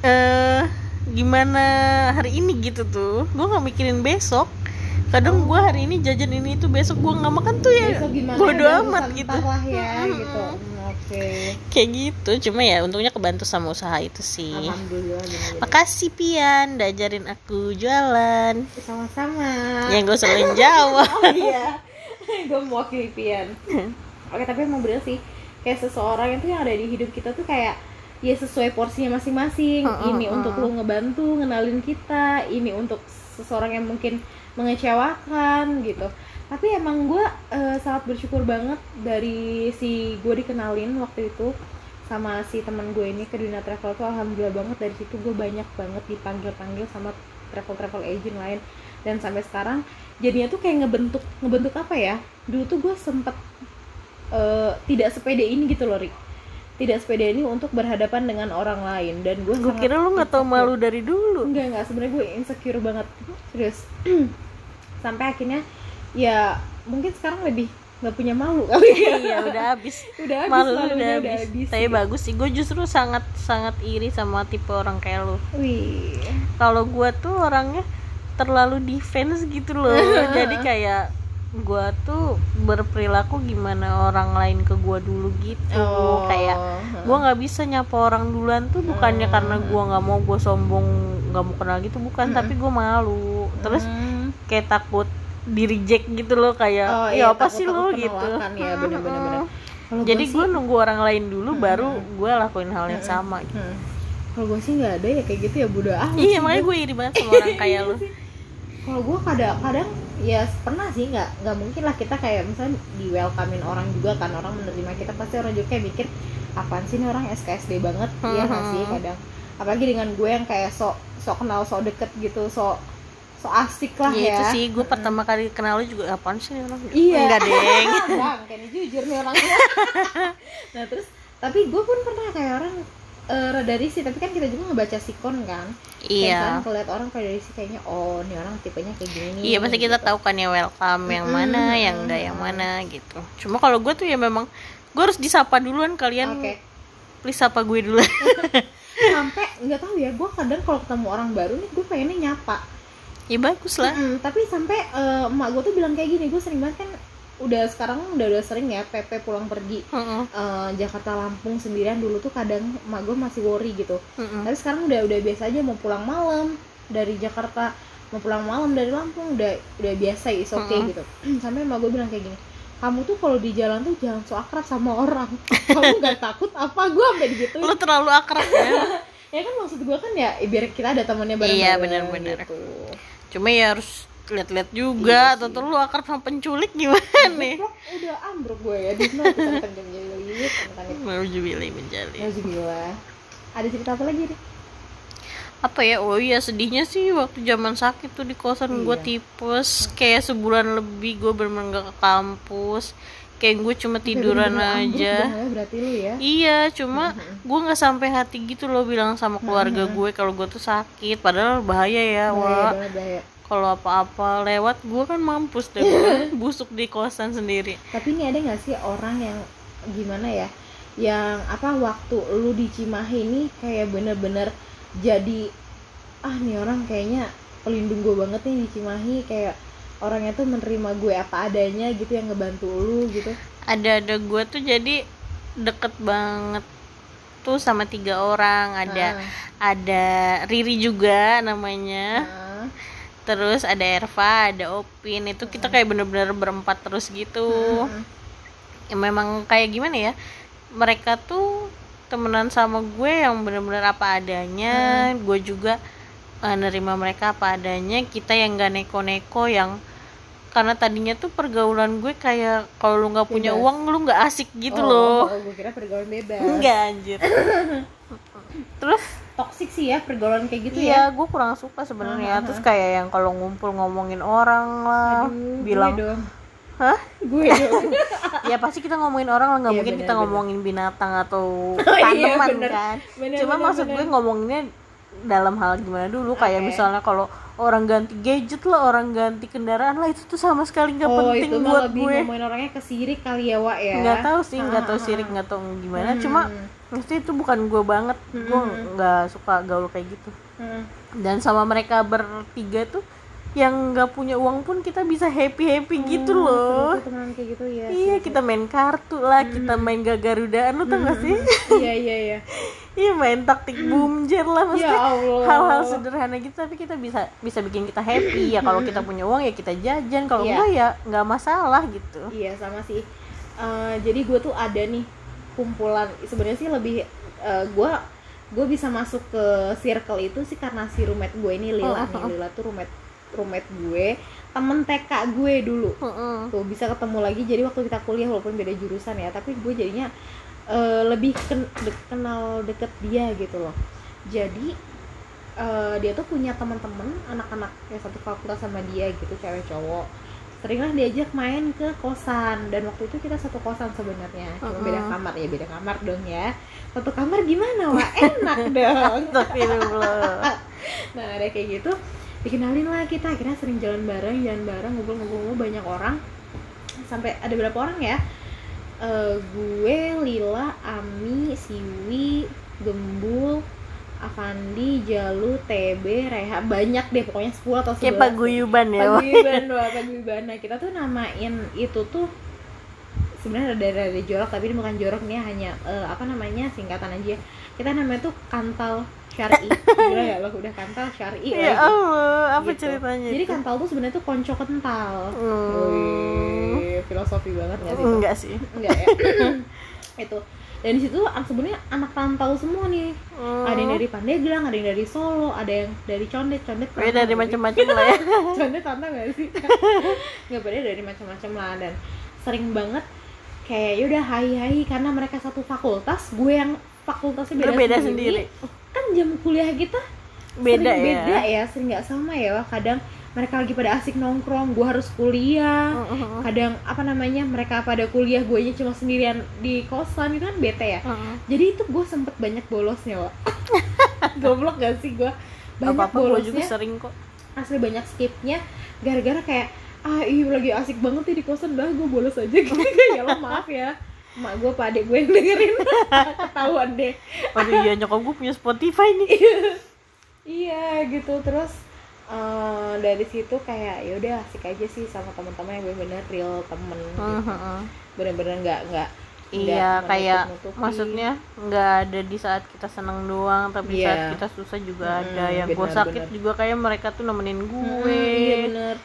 eh gimana hari ini gitu tuh. Gue nggak mikirin besok kadang gue hari ini jajan ini itu besok gue nggak makan tuh ya. Bodo ya, amat gitu. lah ya Mm-mm. gitu. Hmm, oke. Kayak gitu cuma ya untungnya kebantu sama usaha itu sih. Alhamdulillah bener-bener. makasih Pian udah ajarin aku jualan. Sama-sama. Yang gue selalu jawab oh iya. Gue mewakili Pian. Oke tapi emang bener sih. Kayak seseorang itu yang ada di hidup kita tuh kayak ya sesuai porsinya masing-masing. Heeh, ini untuk lo ngebantu ngenalin kita. Ini untuk seseorang yang mungkin mengecewakan gitu. Tapi emang gue eh, sangat bersyukur banget dari si gue dikenalin waktu itu sama si teman gue ini ke dunia travel tuh alhamdulillah banget. Dari situ gue banyak banget dipanggil panggil sama travel travel agent lain. Dan sampai sekarang jadinya tuh kayak ngebentuk ngebentuk apa ya? Dulu tuh gue sempet eh, tidak sepede ini gitu loh Rik tidak sepede ini untuk berhadapan dengan orang lain. Dan gue gue kira lu nggak tau malu dari dulu. Enggak enggak sebenarnya gue insecure banget. Serius sampai akhirnya ya mungkin sekarang lebih nggak punya malu kali ya. Iya udah habis. Udah habis malu malunya udah habis. tapi gitu. bagus sih. Gue justru sangat sangat iri sama tipe orang kayak wih. Kalau gue tuh orangnya terlalu defense gitu loh. Jadi kayak gue tuh berperilaku gimana orang lain ke gue dulu gitu. Kayak gue nggak bisa nyapa orang duluan tuh bukannya Hmm. karena gue nggak mau gue sombong nggak mau kenal gitu. Bukan tapi gue malu. Terus Hmm. Kayak takut di reject gitu loh kayak Oh, ya iya, apa takut- sih lo? Gitu. ya, bener-bener, bener. Kalau jadi gua gue sih- nunggu orang lain dulu baru gue lakuin hal yang sama gitu. Hmm. kalau gue sih nggak ada ya kayak gitu ya bodo amat iya makanya gue iri banget sama orang kayak lo. Kalau gue kadang-kadang ya pernah sih nggak nggak mungkin lah kita kayak misalnya di welcomein orang juga kan orang menerima kita pasti orang juga kayak mikir apaan sih ini orang SKSD banget? Iya nggak sih kadang. Apalagi dengan gue yang kayak sok sok kenal sok deket gitu sok sok asik lah ya, ya. itu sih gue pertama kali kenal lo juga apaan sih ini orang? Iya. enggak deng. Bang kayaknya jujur nih orangnya. Nah terus tapi gue pun pernah kayak orang eh, rada risih tapi kan kita juga ngebaca sikon kan. Kayak iya misalnya ngeliat orang kayak dari sih kayaknya oh nih orang tipenya kayak gini nih iya pasti kita gitu. tahu kan ya welcome yang Mm-mm, mana yang enggak yang mana gitu. Cuma kalau gue tuh ya memang gue harus disapa duluan kalian oke. please sapa gue dulu sampai nggak tahu ya gue kadang kalau ketemu orang baru nih gue pengennya nyapa ya bagus lah. Mm-mm, tapi sampai eh, emak gue tuh bilang kayak gini gue sering banget kan udah sekarang udah udah sering ya PP pulang pergi. Heeh, eh, Jakarta Lampung sendirian dulu tuh kadang emak gue masih worry gitu. Heeh. tapi sekarang udah udah biasa aja mau pulang malam dari Jakarta mau pulang malam dari Lampung udah udah biasa is oke Mm-mm. gitu. Sampai emak gue bilang kayak gini kamu tuh kalau di jalan tuh jangan so akrab sama orang. Kamu nggak takut apa? Gue sampai digituin. Lo terlalu akrab ya. Ya kan maksud gue kan ya biar kita ada temannya bareng Iya, benar-benar. gitu. Cuma ya harus lihat-lihat juga Iya atau lu akrab sama penculik gimana nih? Goblok, udah ambruk gue ya di sana tentang jadi tentang menjali Alhamdulillah ada cerita apa lagi nih apa ya? Oh iya sedihnya sih waktu zaman sakit tuh di kosan gue Iya. tipes. Kayak sebulan lebih gue bener-bener gak ke kampus kayak gue cuma tiduran aja. dong ya, berarti lu ya? Iya cuma gue nggak sampai hati gitu loh bilang sama keluarga gue kalau gue tuh sakit. Padahal bahaya ya wah kalau apa-apa lewat gue kan mampus deh. Gua busuk di kosan sendiri. Tapi ini ada nggak sih orang yang gimana ya yang apa waktu lu di Cimahi ini kayak bener-bener jadi ah nih orang kayaknya pelindung gue banget nih di Cimahi kayak orangnya tuh menerima gue apa adanya gitu yang ngebantu lu gitu. Ada ada gue tuh jadi deket banget tuh sama tiga orang. Ada Ah, ada Riri juga namanya. Nah, terus ada Erva ada Opin. Itu kita kayak bener-bener berempat terus gitu. Hmm. ya memang kayak gimana ya mereka tuh temenan sama gue yang bener-bener apa adanya. Gue juga eh, nerima mereka apa adanya kita yang gak neko-neko yang karena tadinya tuh pergaulan gue kayak kalau lu nggak punya Bebas. uang lu nggak asik gitu Oh, loh oh, gue kira pergaulan bebas. enggak anjir terus Toxic sih ya pergaulan kayak gitu iya ya. gue kurang suka sebenarnya Ah, ah, terus kayak yang kalau ngumpul ngomongin orang lah Aduh, bilang gue dong. hah Gue dong. ya pasti kita ngomongin orang lah nggak Iya, mungkin benar, kita benar. ngomongin binatang atau iya, tanaman benar. kan Benar, cuma benar, maksud benar. gue ngomonginnya dalam hal gimana dulu kayak misalnya kalau orang ganti gadget lah orang ganti kendaraan lah itu tuh sama sekali nggak oh, penting itu buat lebih gue ngomongin orangnya ke sirik kali ya, Wak ya. nggak tahu sih nggak Ah, tahu ah, sirik ah. nggak tahu gimana Hmm. cuma mesti itu bukan gue banget gue Hmm. nggak suka gaul kayak gitu Hmm. dan sama mereka bertiga tuh yang nggak punya uang pun kita bisa happy happy gitu Oh, loh kayak gitu ya. iya kita main kartu lah kita main gagarudaan lu tau gak sih Iya, iya, iya. iya main taktik boomjer lah Ya maksudnya Allah. hal-hal sederhana gitu tapi kita bisa bisa bikin kita happy ya kalau kita punya uang ya kita jajan kalau Iya. enggak ya nggak masalah gitu Iya sama sih. Eh, jadi gue tuh ada nih kumpulan. Sebenarnya sih lebih eh, gue gue bisa masuk ke circle itu sih karena si roommate gue ini Lila Oh, nih. oh, oh. Lila tuh roommate roommate gue, temen TK gue dulu. Heeh. Tuh bisa ketemu lagi. Jadi waktu kita kuliah walaupun beda jurusan ya, tapi gue jadinya eh, lebih ken- de- kenal deket dia gitu loh. Jadi eh, dia tuh punya teman-teman anak-anak yang satu fakultas sama dia gitu cewek cowok seringlah diajak main ke kosan dan waktu itu kita satu kosan sebenarnya cuma Mm-mm. beda kamar ya beda kamar dong ya satu kamar gimana wah enak dong nah ada kayak gitu dikenalin lah kita akhirnya sering jalan bareng jalan bareng ngumpul-ngumpul banyak orang. Sampai ada berapa orang ya? Eh, gue Lila Ami Siwi Gembul Avandi Jalu TB Reha. Banyak deh pokoknya 10 atau 11 kayak paguyuban ya paguyuban doa paguyuban. Nah kita tuh namain itu tuh sebenarnya ada ada jorok tapi ini bukan jorok nih hanya eh, apa namanya singkatan aja. Kita namanya tuh kantal syari gila ya lo udah kantal syari ya lagi. Allah apa Gitu. ceritanya jadi itu? kantal tuh sebenarnya tuh konco kental. Hmm. Wih, filosofi banget gak sih enggak sih. Enggak ya? Itu. Dan di situ an- sebenarnya anak rantau semua nih. Ada yang dari Pandeglang ada yang dari Solo ada yang dari Condet. Condet Beda dari macam-macam lah ya. Condet rantau gak sih? Nggak beda dari macam-macam lah. Dan sering banget kayak yaudah hai hai karena mereka satu fakultas gue yang fakultasnya beda, beda sendiri kan jam kuliah kita beda sering ya. beda ya sering nggak sama ya Wah. kadang mereka lagi pada asik nongkrong gue harus kuliah. Heeh. kadang apa namanya mereka pada kuliah gue cuma sendirian di kosan itu kan bete ya. Heeh. jadi itu gue sempet banyak bolosnya Wak. Goblok gak sih gue banyak gue juga bolosnya. sering kok. Asli banyak skipnya gara-gara kayak ah iya lagi asik banget nih di kosan dah gue bolos aja. Gitu ya lo maaf ya mak gue pak adik gue yang dengerin ketahuan deh Aduh iya nyokap gue punya Spotify nih iya gitu terus eh, dari situ kayak ya udah asik aja sih sama teman-teman yang bener-bener real temen gitu. Heeh. bener-bener nggak nggak Iya kayak maksudnya nggak ada di saat kita senang doang tapi Iya. saat kita susah juga Hmm, ada yang gue sakit benar. juga kayak mereka tuh nemenin gue Mm, iya bener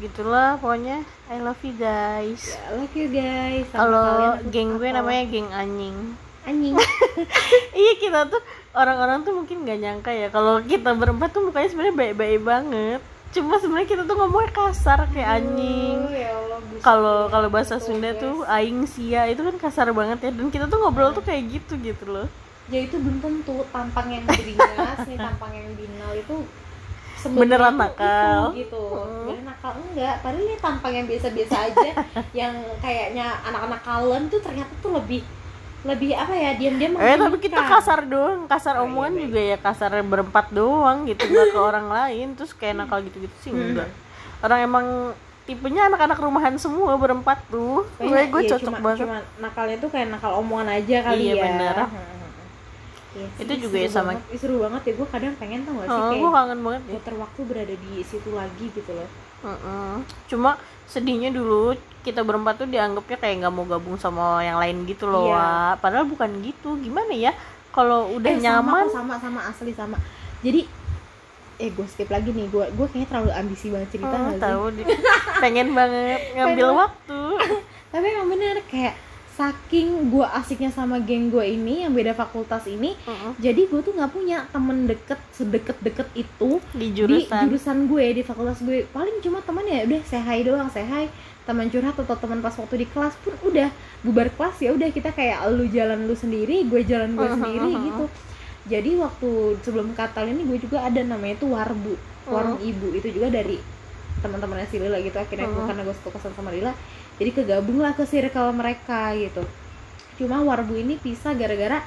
gitulah pokoknya. I love you guys. I love you guys. Kalau geng gue apa? namanya geng anjing. Anjing. Iya kita tuh orang-orang tuh mungkin nggak nyangka ya. Kalau kita berempat tuh mukanya sebenarnya baik-baik banget. Cuma sebenarnya kita tuh ngomongnya kasar kayak anjing. ya Allah, buset. kalau kalau bahasa Sunda guys. tuh aing sia itu kan kasar banget ya. Dan kita tuh ngobrol tuh kayak gitu gitu loh. Ya itu belum tentu. Tampang yang beringas nih tampang yang binal itu Beneran nakal. itu, gitu. Hmm. sebenarnya nakal enggak. Padahal ini tampang yang biasa-biasa aja. Yang kayaknya anak-anak kalem tuh ternyata tuh lebih lebih apa ya diam-diam eh tapi kita kasar doang. Kasar Oh, iya, omongan baik. juga ya. Kasar berempat doang gitu. Nggak ke orang lain. Terus kayak nakal gitu-gitu sih Hmm. enggak. Orang emang tipenya anak-anak rumahan semua berempat tuh. Gue gue iya, cocok cuma, banget. cuma nakalnya tuh kayak nakal omongan aja kali Iya, ya. bener. Iya sih, Itu juga ya sama- banget. Seru banget ya gue kadang pengen tau gak sih oh, kayak gue kangen banget ya waktu berada di situ lagi gitu loh Heeh. Cuma sedihnya dulu kita berempat tuh dianggapnya kayak nggak mau gabung sama yang lain gitu loh, Iya. Wak. Padahal bukan gitu. Gimana ya? kalau udah eh, nyaman sama, kok, sama sama asli sama jadi eh gue skip lagi nih gue gue kayaknya terlalu ambisi banget cerita oh, sih tahu pengen banget ngambil Pengen. waktu tapi emang bener kayak saking gue asiknya sama geng gue ini yang beda fakultas ini Mm-mm. jadi gue tuh nggak punya temen deket sedeket-deket itu di di jurusan jurusan gue di fakultas gue paling cuma teman ya udah hi doang hi teman curhat atau teman pas waktu di kelas pun udah bubar kelas ya udah kita kayak lu jalan lu sendiri gue jalan gue Mhm, sendiri mhm. gitu jadi waktu sebelum katal ini gue juga ada namanya itu warbu warung ibu itu juga dari teman-temannya si Lila gitu akhirnya gue Mhm. karena gue suka kesan sama Lila jadi kegabung lah ke circle mereka gitu. Cuma warbu ini pisah gara-gara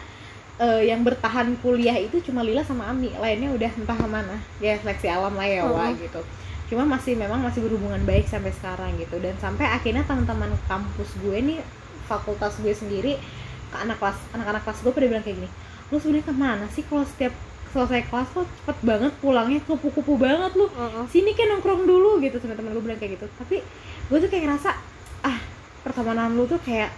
eh, yang bertahan kuliah itu cuma Lila sama Ami. Lainnya udah entah ke mana. Ya seleksi alam lah ya wah Mhm. gitu. Cuma masih memang masih berhubungan baik sampai sekarang gitu. Dan sampai akhirnya teman-teman kampus gue nih fakultas gue sendiri ke anak kelas anak-anak kelas gue pada bilang kayak gini lu sebenarnya ke mana sih kalau setiap selesai kelas kok cepet banget pulangnya? Kupu-kupu banget lu. Mm-mm. sini kan nongkrong dulu gitu sama teman gue bilang kayak gitu. Tapi gue tuh kayak ngerasa pertemanan lu tuh kayak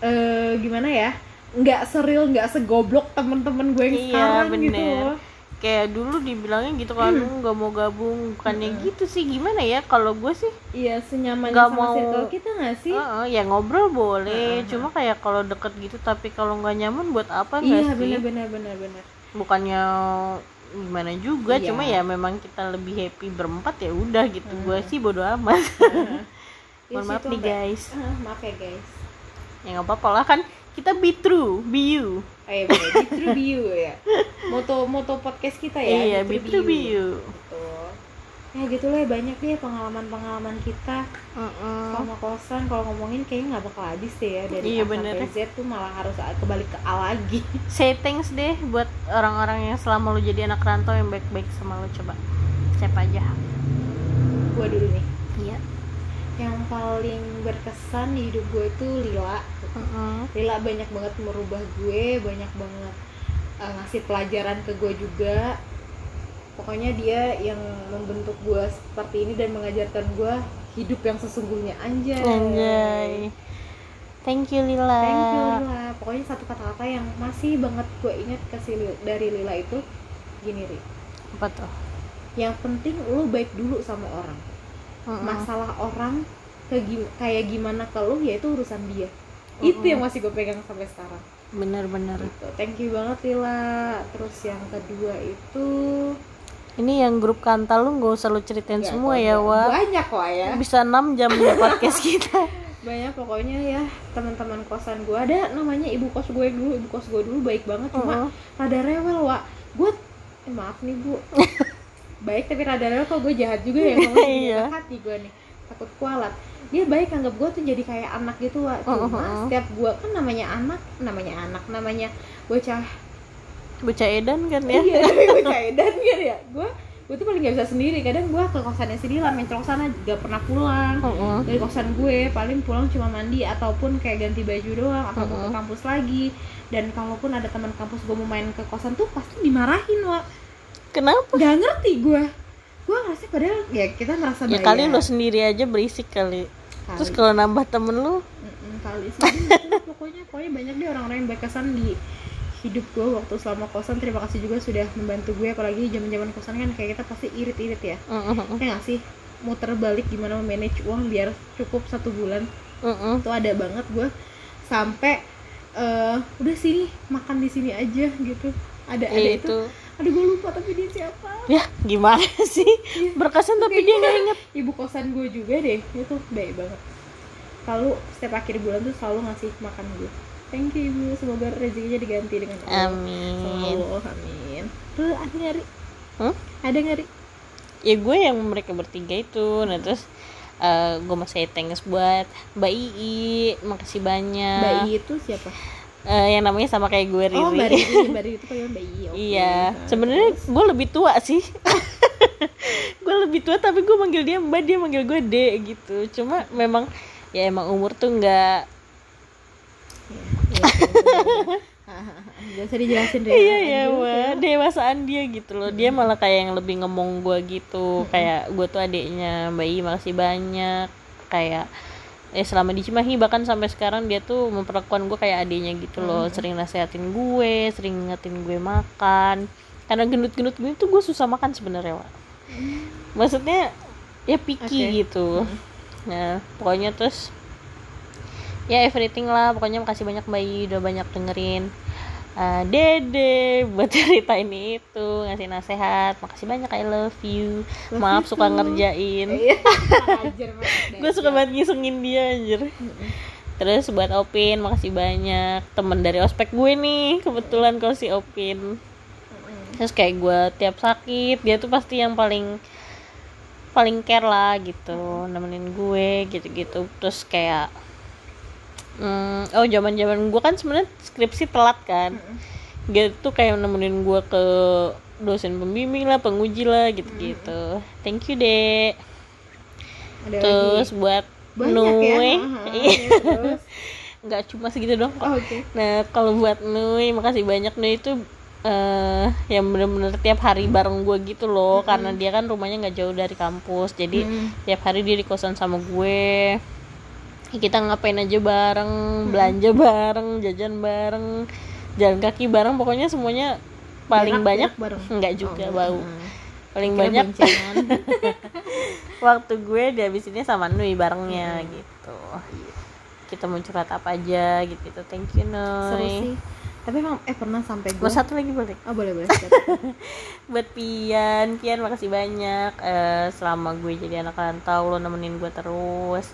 eh gimana ya nggak seril nggak segoblok temen-temen gue yang Iya, sekarang gitu bener. loh kayak dulu dibilangnya gitu kan Hmm. lu nggak mau gabung bukannya gitu sih gimana ya kalau gue sih iya senyaman sama mau- circle kita nggak sih Heeh, ya ngobrol boleh Heeh. cuma kayak kalau deket gitu tapi kalau nggak nyaman buat apa nggak iya sih benar benar benar benar bukannya gimana juga Iya. cuma ya memang kita lebih happy berempat ya udah gitu Hmm. gue sih bodo amat Iya mohon maaf nih guys. Ah, maaf ya guys. Ya nggak apa-apa lah kan. Kita be true be you. Oh iya bener be true be you ya. Moto moto podcast kita ya iya be true be you. Betul. ya gitu lah banyak deh pengalaman-pengalaman kita. Heeh. sama kosan kalau ngomongin kayaknya nggak bakal habis deh ya dari Iya, A bener. sampai Z tuh malah harus kembali ke A lagi. Say thanks deh buat orang-orang yang selama lu jadi anak rantau yang baik-baik sama lu coba. Siapa aja. Gue dulu nih. iya yang paling berkesan di hidup gue itu Lila Heeh. Lila banyak banget merubah gue banyak banget uh, ngasih pelajaran ke gue juga pokoknya dia yang membentuk gue seperti ini dan mengajarkan gue hidup yang sesungguhnya anjay Anjay. Thank you Lila. thank you Lila pokoknya satu kata-kata yang masih banget gue ingat ke si Lila- dari Lila itu gini Ri Apa tuh? yang penting lu baik dulu sama orang Mm-mm. masalah orang ke kayak gimana ke lu ya itu urusan dia Mm-mm. itu yang masih gue pegang sampai sekarang Bener-bener. gitu thank you banget Lila terus yang kedua itu Ini yang grup kantal lu nggak usah lu ceritain semua ya, Wak. banyak kok ya Bisa 6 jam di podcast kita. banyak pokoknya ya teman-teman kosan gue ada namanya ibu kos gue dulu ibu kos gue dulu baik banget cuma Mm-mm. rada rewel wa gue eh, maaf nih bu baik tapi rada rewel kok gue jahat juga ya ngomong Iya. iya. hati gue nih takut kualat dia baik anggap gue tuh jadi kayak anak gitu wa cuma Mm-mm. setiap gue kan namanya anak namanya anak namanya bocah Bocah Edan kan ya? iya bocah edan kan ya gue gue tuh paling gak bisa sendiri kadang gue ke kosannya si Dilan mencolok sana gak pernah pulang Heeh. dari kosan gue paling pulang cuma mandi ataupun kayak ganti baju doang atau mau ke kampus lagi dan kalaupun ada teman kampus gue mau main ke kosan tuh pasti dimarahin wa Kenapa? nggak ngerti gue gue ngerasa padahal ya kita merasa Ya bayar kali lu sendiri aja berisik kali. Kali. Terus kalau nambah temen lu, kali sih lah pokoknya pokoknya banyak deh orang-orang yang berkesan di hidup gue waktu selama kosan. Terima kasih juga sudah membantu gue apalagi zaman-zaman kosan kan kayak kita pasti irit-irit ya. Ya nggak sih? Muter balik gimana manage uang biar cukup satu bulan. Heeh. itu ada banget gue sampai eh udah sini makan di sini aja gitu. Ada ada Ya, itu. itu. Aduh gue lupa tapi dia siapa Ya, gimana sih? Berkesan tapi dia nggak inget. ibu kosan gue juga deh itu baik banget selalu setiap akhir bulan tuh selalu ngasih makan gue thank you ibu semoga rezekinya diganti dengan Allah Amin. Selalu, amin tuh ada nggak Ri? Hmm? ada nggak Ri? ya gue yang mereka bertiga itu nah terus eh, gue masih thanks buat Mbak Ii makasih banyak Mbak I itu siapa? Eh, yang namanya sama kayak gue Riri. Oh Mbak Riri, Mbak Riri itu panggil Mbak oke. iya. Nah, sebenarnya gue lebih tua sih. Gue lebih tua tapi gue manggil dia Mbak dia manggil gue D gitu. Cuma memang ya emang umur tuh nggak Iya, iya, iya. Gak usah dijelasin deh. iya ya wah dewasaan dia gitu loh. Dia malah kayak yang lebih ngomong gue gitu. Kayak gue tuh adiknya Mbak I makasih banyak. Kayak eh selama di Cimahi bahkan sampai sekarang dia tuh memperlakukan gue kayak adiknya gitu loh. Sering nasehatin gue sering ngingetin gue makan. Karena gendut-gendut gue tuh gue susah makan sebenarnya Wak. maksudnya ya picky Oke. gitu. Nah pokoknya terus ya everything lah. Pokoknya makasih banyak bayi udah banyak dengerin Eh, dede buat ceritain itu ngasih nasehat. Makasih banyak I love you. Love maaf you suka too. ngerjain. Iya. Gue suka banget ngisengin dia anjir. Terus buat Opin makasih banyak. Temen dari ospek gue nih kebetulan kalau si Opin. Terus kayak gue tiap sakit dia tuh pasti yang paling paling care lah gitu nemenin gue gitu-gitu. Terus kayak hmm, oh zaman zaman gue kan sebenarnya skripsi telat kan. Dia tuh kayak nemenin gue ke dosen pembimbing lah penguji lah gitu-gitu. Thank you dek. Ada terus lagi. buat banyak Nui. Ya. Iya. Terus. nggak cuma segitu dong Oh, Oke. nah kalau buat Nui makasih banyak. Nui itu eh yang bener-bener tiap hari bareng gue gitu loh. Karena dia kan rumahnya nggak jauh dari kampus. Jadi Mm. tiap hari dia di kosan sama gue kita ngapain aja bareng belanja bareng jajan bareng jalan kaki bareng pokoknya semuanya paling Jarak- banyak nggak juga Oh, bau. mm. paling Kira banyak waktu gue dihabisinnya sama Nui barengnya gitu. Kita mau curhat apa aja gitu gitu thank you Seru Nui sih. Tapi emang eh pernah sampai gue. mau satu lagi boleh? Oh boleh boleh. buat Pian. Pian makasih banyak. Eh, selama gue jadi anak rantau lo nemenin gue terus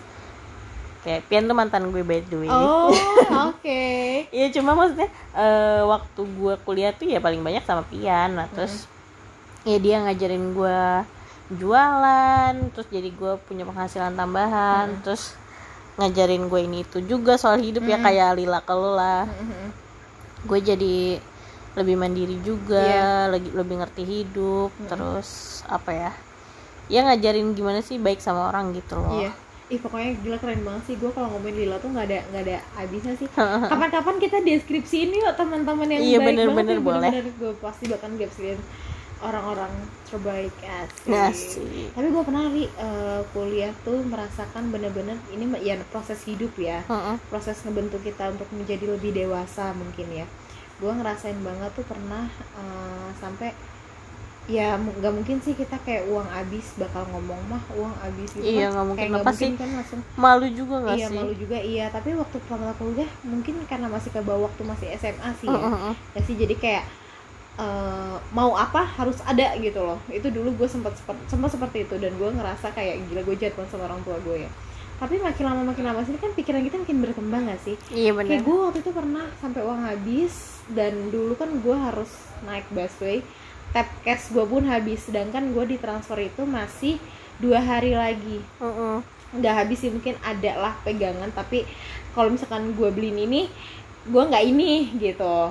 Pian tuh mantan gue by the way. Oh oke. Iya cuma maksudnya eh, waktu gue kuliah tuh ya paling banyak sama Pian. Nah terus ya dia ngajarin gue jualan terus jadi gue punya penghasilan tambahan terus ngajarin gue ini itu juga soal hidup ya kayak Lila kalau lah gue jadi lebih mandiri juga Iya. lagi lebih ngerti hidup terus apa ya ya ngajarin gimana sih baik sama orang gitu loh. Iya. Ih pokoknya gila keren banget sih gue kalau ngomongin Lila tuh nggak ada nggak ada habisnya sih. Kapan-kapan kita deskripsi ini yuk teman-teman yang Iya, baik bener-bener banget yang boleh. gue pasti bahkan deskripsiin orang-orang terbaik asik. Asik. Tapi gue pernah ri eh, kuliah tuh merasakan bener-bener ini ya proses hidup ya. Heeh. proses ngebentuk kita untuk menjadi lebih dewasa mungkin ya gue ngerasain banget tuh pernah eh, sampai ya nggak mungkin sih kita kayak uang habis bakal ngomong mah uang habis gitu Iya, nggak mungkin. Kayak Pasti mungkin kan langsung. malu juga nggak iya sih? malu juga iya. Tapi waktu pertama kuliah mungkin karena masih ke bawah waktu masih SMA sih ya. Heeh, heeh. ya sih jadi kayak eh, mau apa harus ada gitu loh. Itu dulu gue sempat sempat seperti itu dan gue ngerasa kayak gila gue banget sama orang tua gue ya. Tapi makin lama makin lama sini kan pikiran kita makin berkembang gak sih? Iya benar. Kayak gue waktu itu pernah sampai uang habis dan dulu kan gue harus naik busway tap cash gue pun habis. Sedangkan gue ditransfer itu masih dua hari lagi. Heeh. nggak habis sih mungkin ada lah pegangan. Tapi kalau misalkan gue beliin ini gue nggak ini gitu.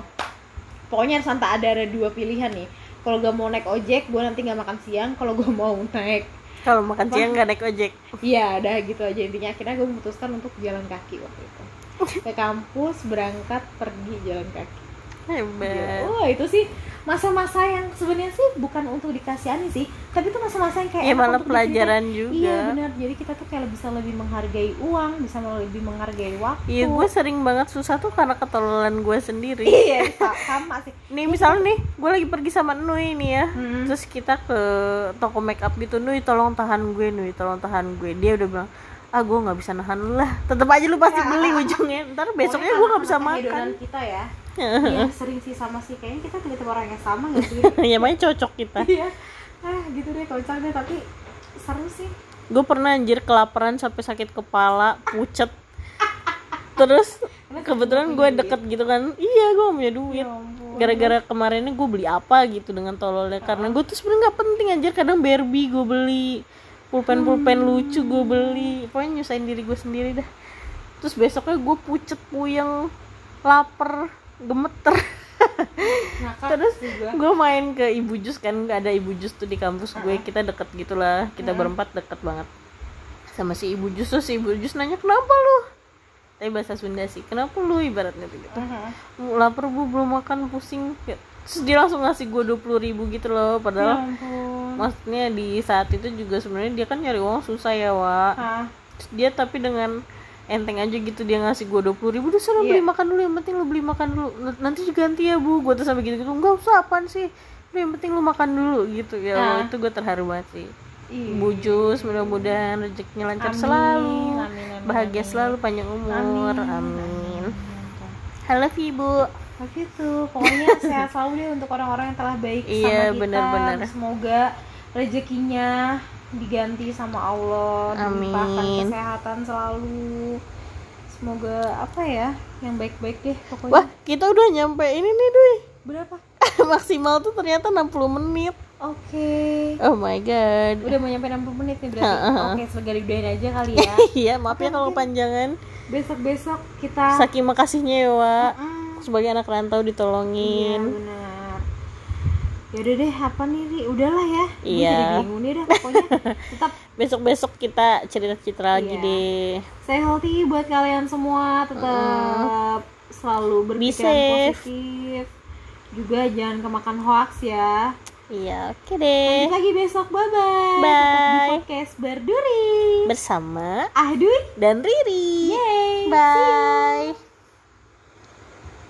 Pokoknya harus ada ada dua pilihan nih. Kalau gak mau naik ojek gue nanti nggak makan siang. Kalau gue mau naik kalau makan siang nggak naik ojek. Iya, udah gitu aja. Intinya akhirnya gue memutuskan untuk jalan kaki waktu itu. Ke kampus berangkat pergi jalan kaki. Hebat Wah itu sih masa-masa yang sebenarnya sih bukan untuk dikasihani sih, tapi itu masa-masa yang kayak ya malah pelajaran juga Iya benar, jadi kita tuh kayak bisa lebih menghargai uang, bisa lebih menghargai waktu. Iya, gue sering banget susah tuh karena ketololan gue sendiri. Iya, sa- sama sih. Nih misalnya nih, gue lagi pergi sama Nui nih ya, Hmm. terus kita ke toko make up gitu, Nui tolong tahan gue, Nui tolong tahan gue. Dia udah bilang, ah gue nggak bisa nahan lu lah. Tetep aja lu pasti beli ujungnya. Ntar besoknya gue nggak bisa makan. kita ya. Iya sering sih sama sih, kayaknya kita tiba-tiba orang yang sama gak sih? ya makanya cocok kita. Iya. Ah gitu deh kocak deh, tapi seru sih. Gue pernah anjir kelaparan sampai sakit kepala, pucet. Terus kebetulan gue deket gitu kan, iya gue punya duit. Ya gara-gara kemarinnya gue beli apa gitu dengan tololnya karena gue tuh sebenarnya nggak penting anjir kadang Barbie gue beli pulpen pulpen lucu gue beli pokoknya nyusahin diri gue sendiri dah terus besoknya gue pucet puyeng lapar gemeter. Ngakak terus gue main ke ibu jus kan ada ibu jus tuh di kampus gue kita deket gitulah. Kita berempat deket banget. Sama si ibu jus terus si ibu jus nanya kenapa lu? Tapi bahasa Sunda sih kenapa lu? Ibaratnya tuh gitu Aha. lapar bu belum makan pusing. Ya, terus dia langsung ngasih gue dua puluh ribu gitu loh Ya padahal ampun. maksudnya di saat itu juga sebenarnya dia kan nyari uang susah ya wa Hah. Terus dia tapi dengan enteng aja gitu dia ngasih gue dua puluh ribu udah sana Iya. beli makan dulu yang penting lu beli makan dulu nanti juga ganti ya bu gue tuh sampai gitu gitu nggak usah apaan sih Udah, yang penting lu makan dulu gitu ya Allah, Ah. itu gue terharu banget sih Ih. bujus mudah-mudahan rezekinya lancar Amin, selalu amin, amin, bahagia amin. selalu panjang umur Amin. amin I love you bu Tapi itu pokoknya sehat selalu deh untuk orang-orang yang telah baik Iya, sama kita. benar-benar. Semoga rezekinya diganti sama Allah, dilimpahkan kesehatan selalu. Semoga apa ya, yang baik-baik deh pokoknya. wah kita udah nyampe ini nih Dwi Berapa? maksimal tuh ternyata 60 menit Oke. oh my god Udah mau nyampe 60 menit nih berarti. Oke, segala diudahin aja kali ya. iya maaf ya kalau panjangan Besok-besok kita saking makasihnya ya Wak Mm, sebagai anak rantau Iya, ditolongin benar. Yaudah deh, apa nih, Ri? Udahlah ya. Iya. jadi bingung nih dah pokoknya. Tetap besok-besok kita cerita-cerita lagi Iya. deh stay healthy buat kalian semua. Tetap selalu Be berpikiran positif. Juga jangan kemakan hoax ya. iya oke deh Lanjut lagi besok. Bye-bye. Tetap di Bye. podcast Berduri. bersama Ah, Dwi. dan Riri Yay. bye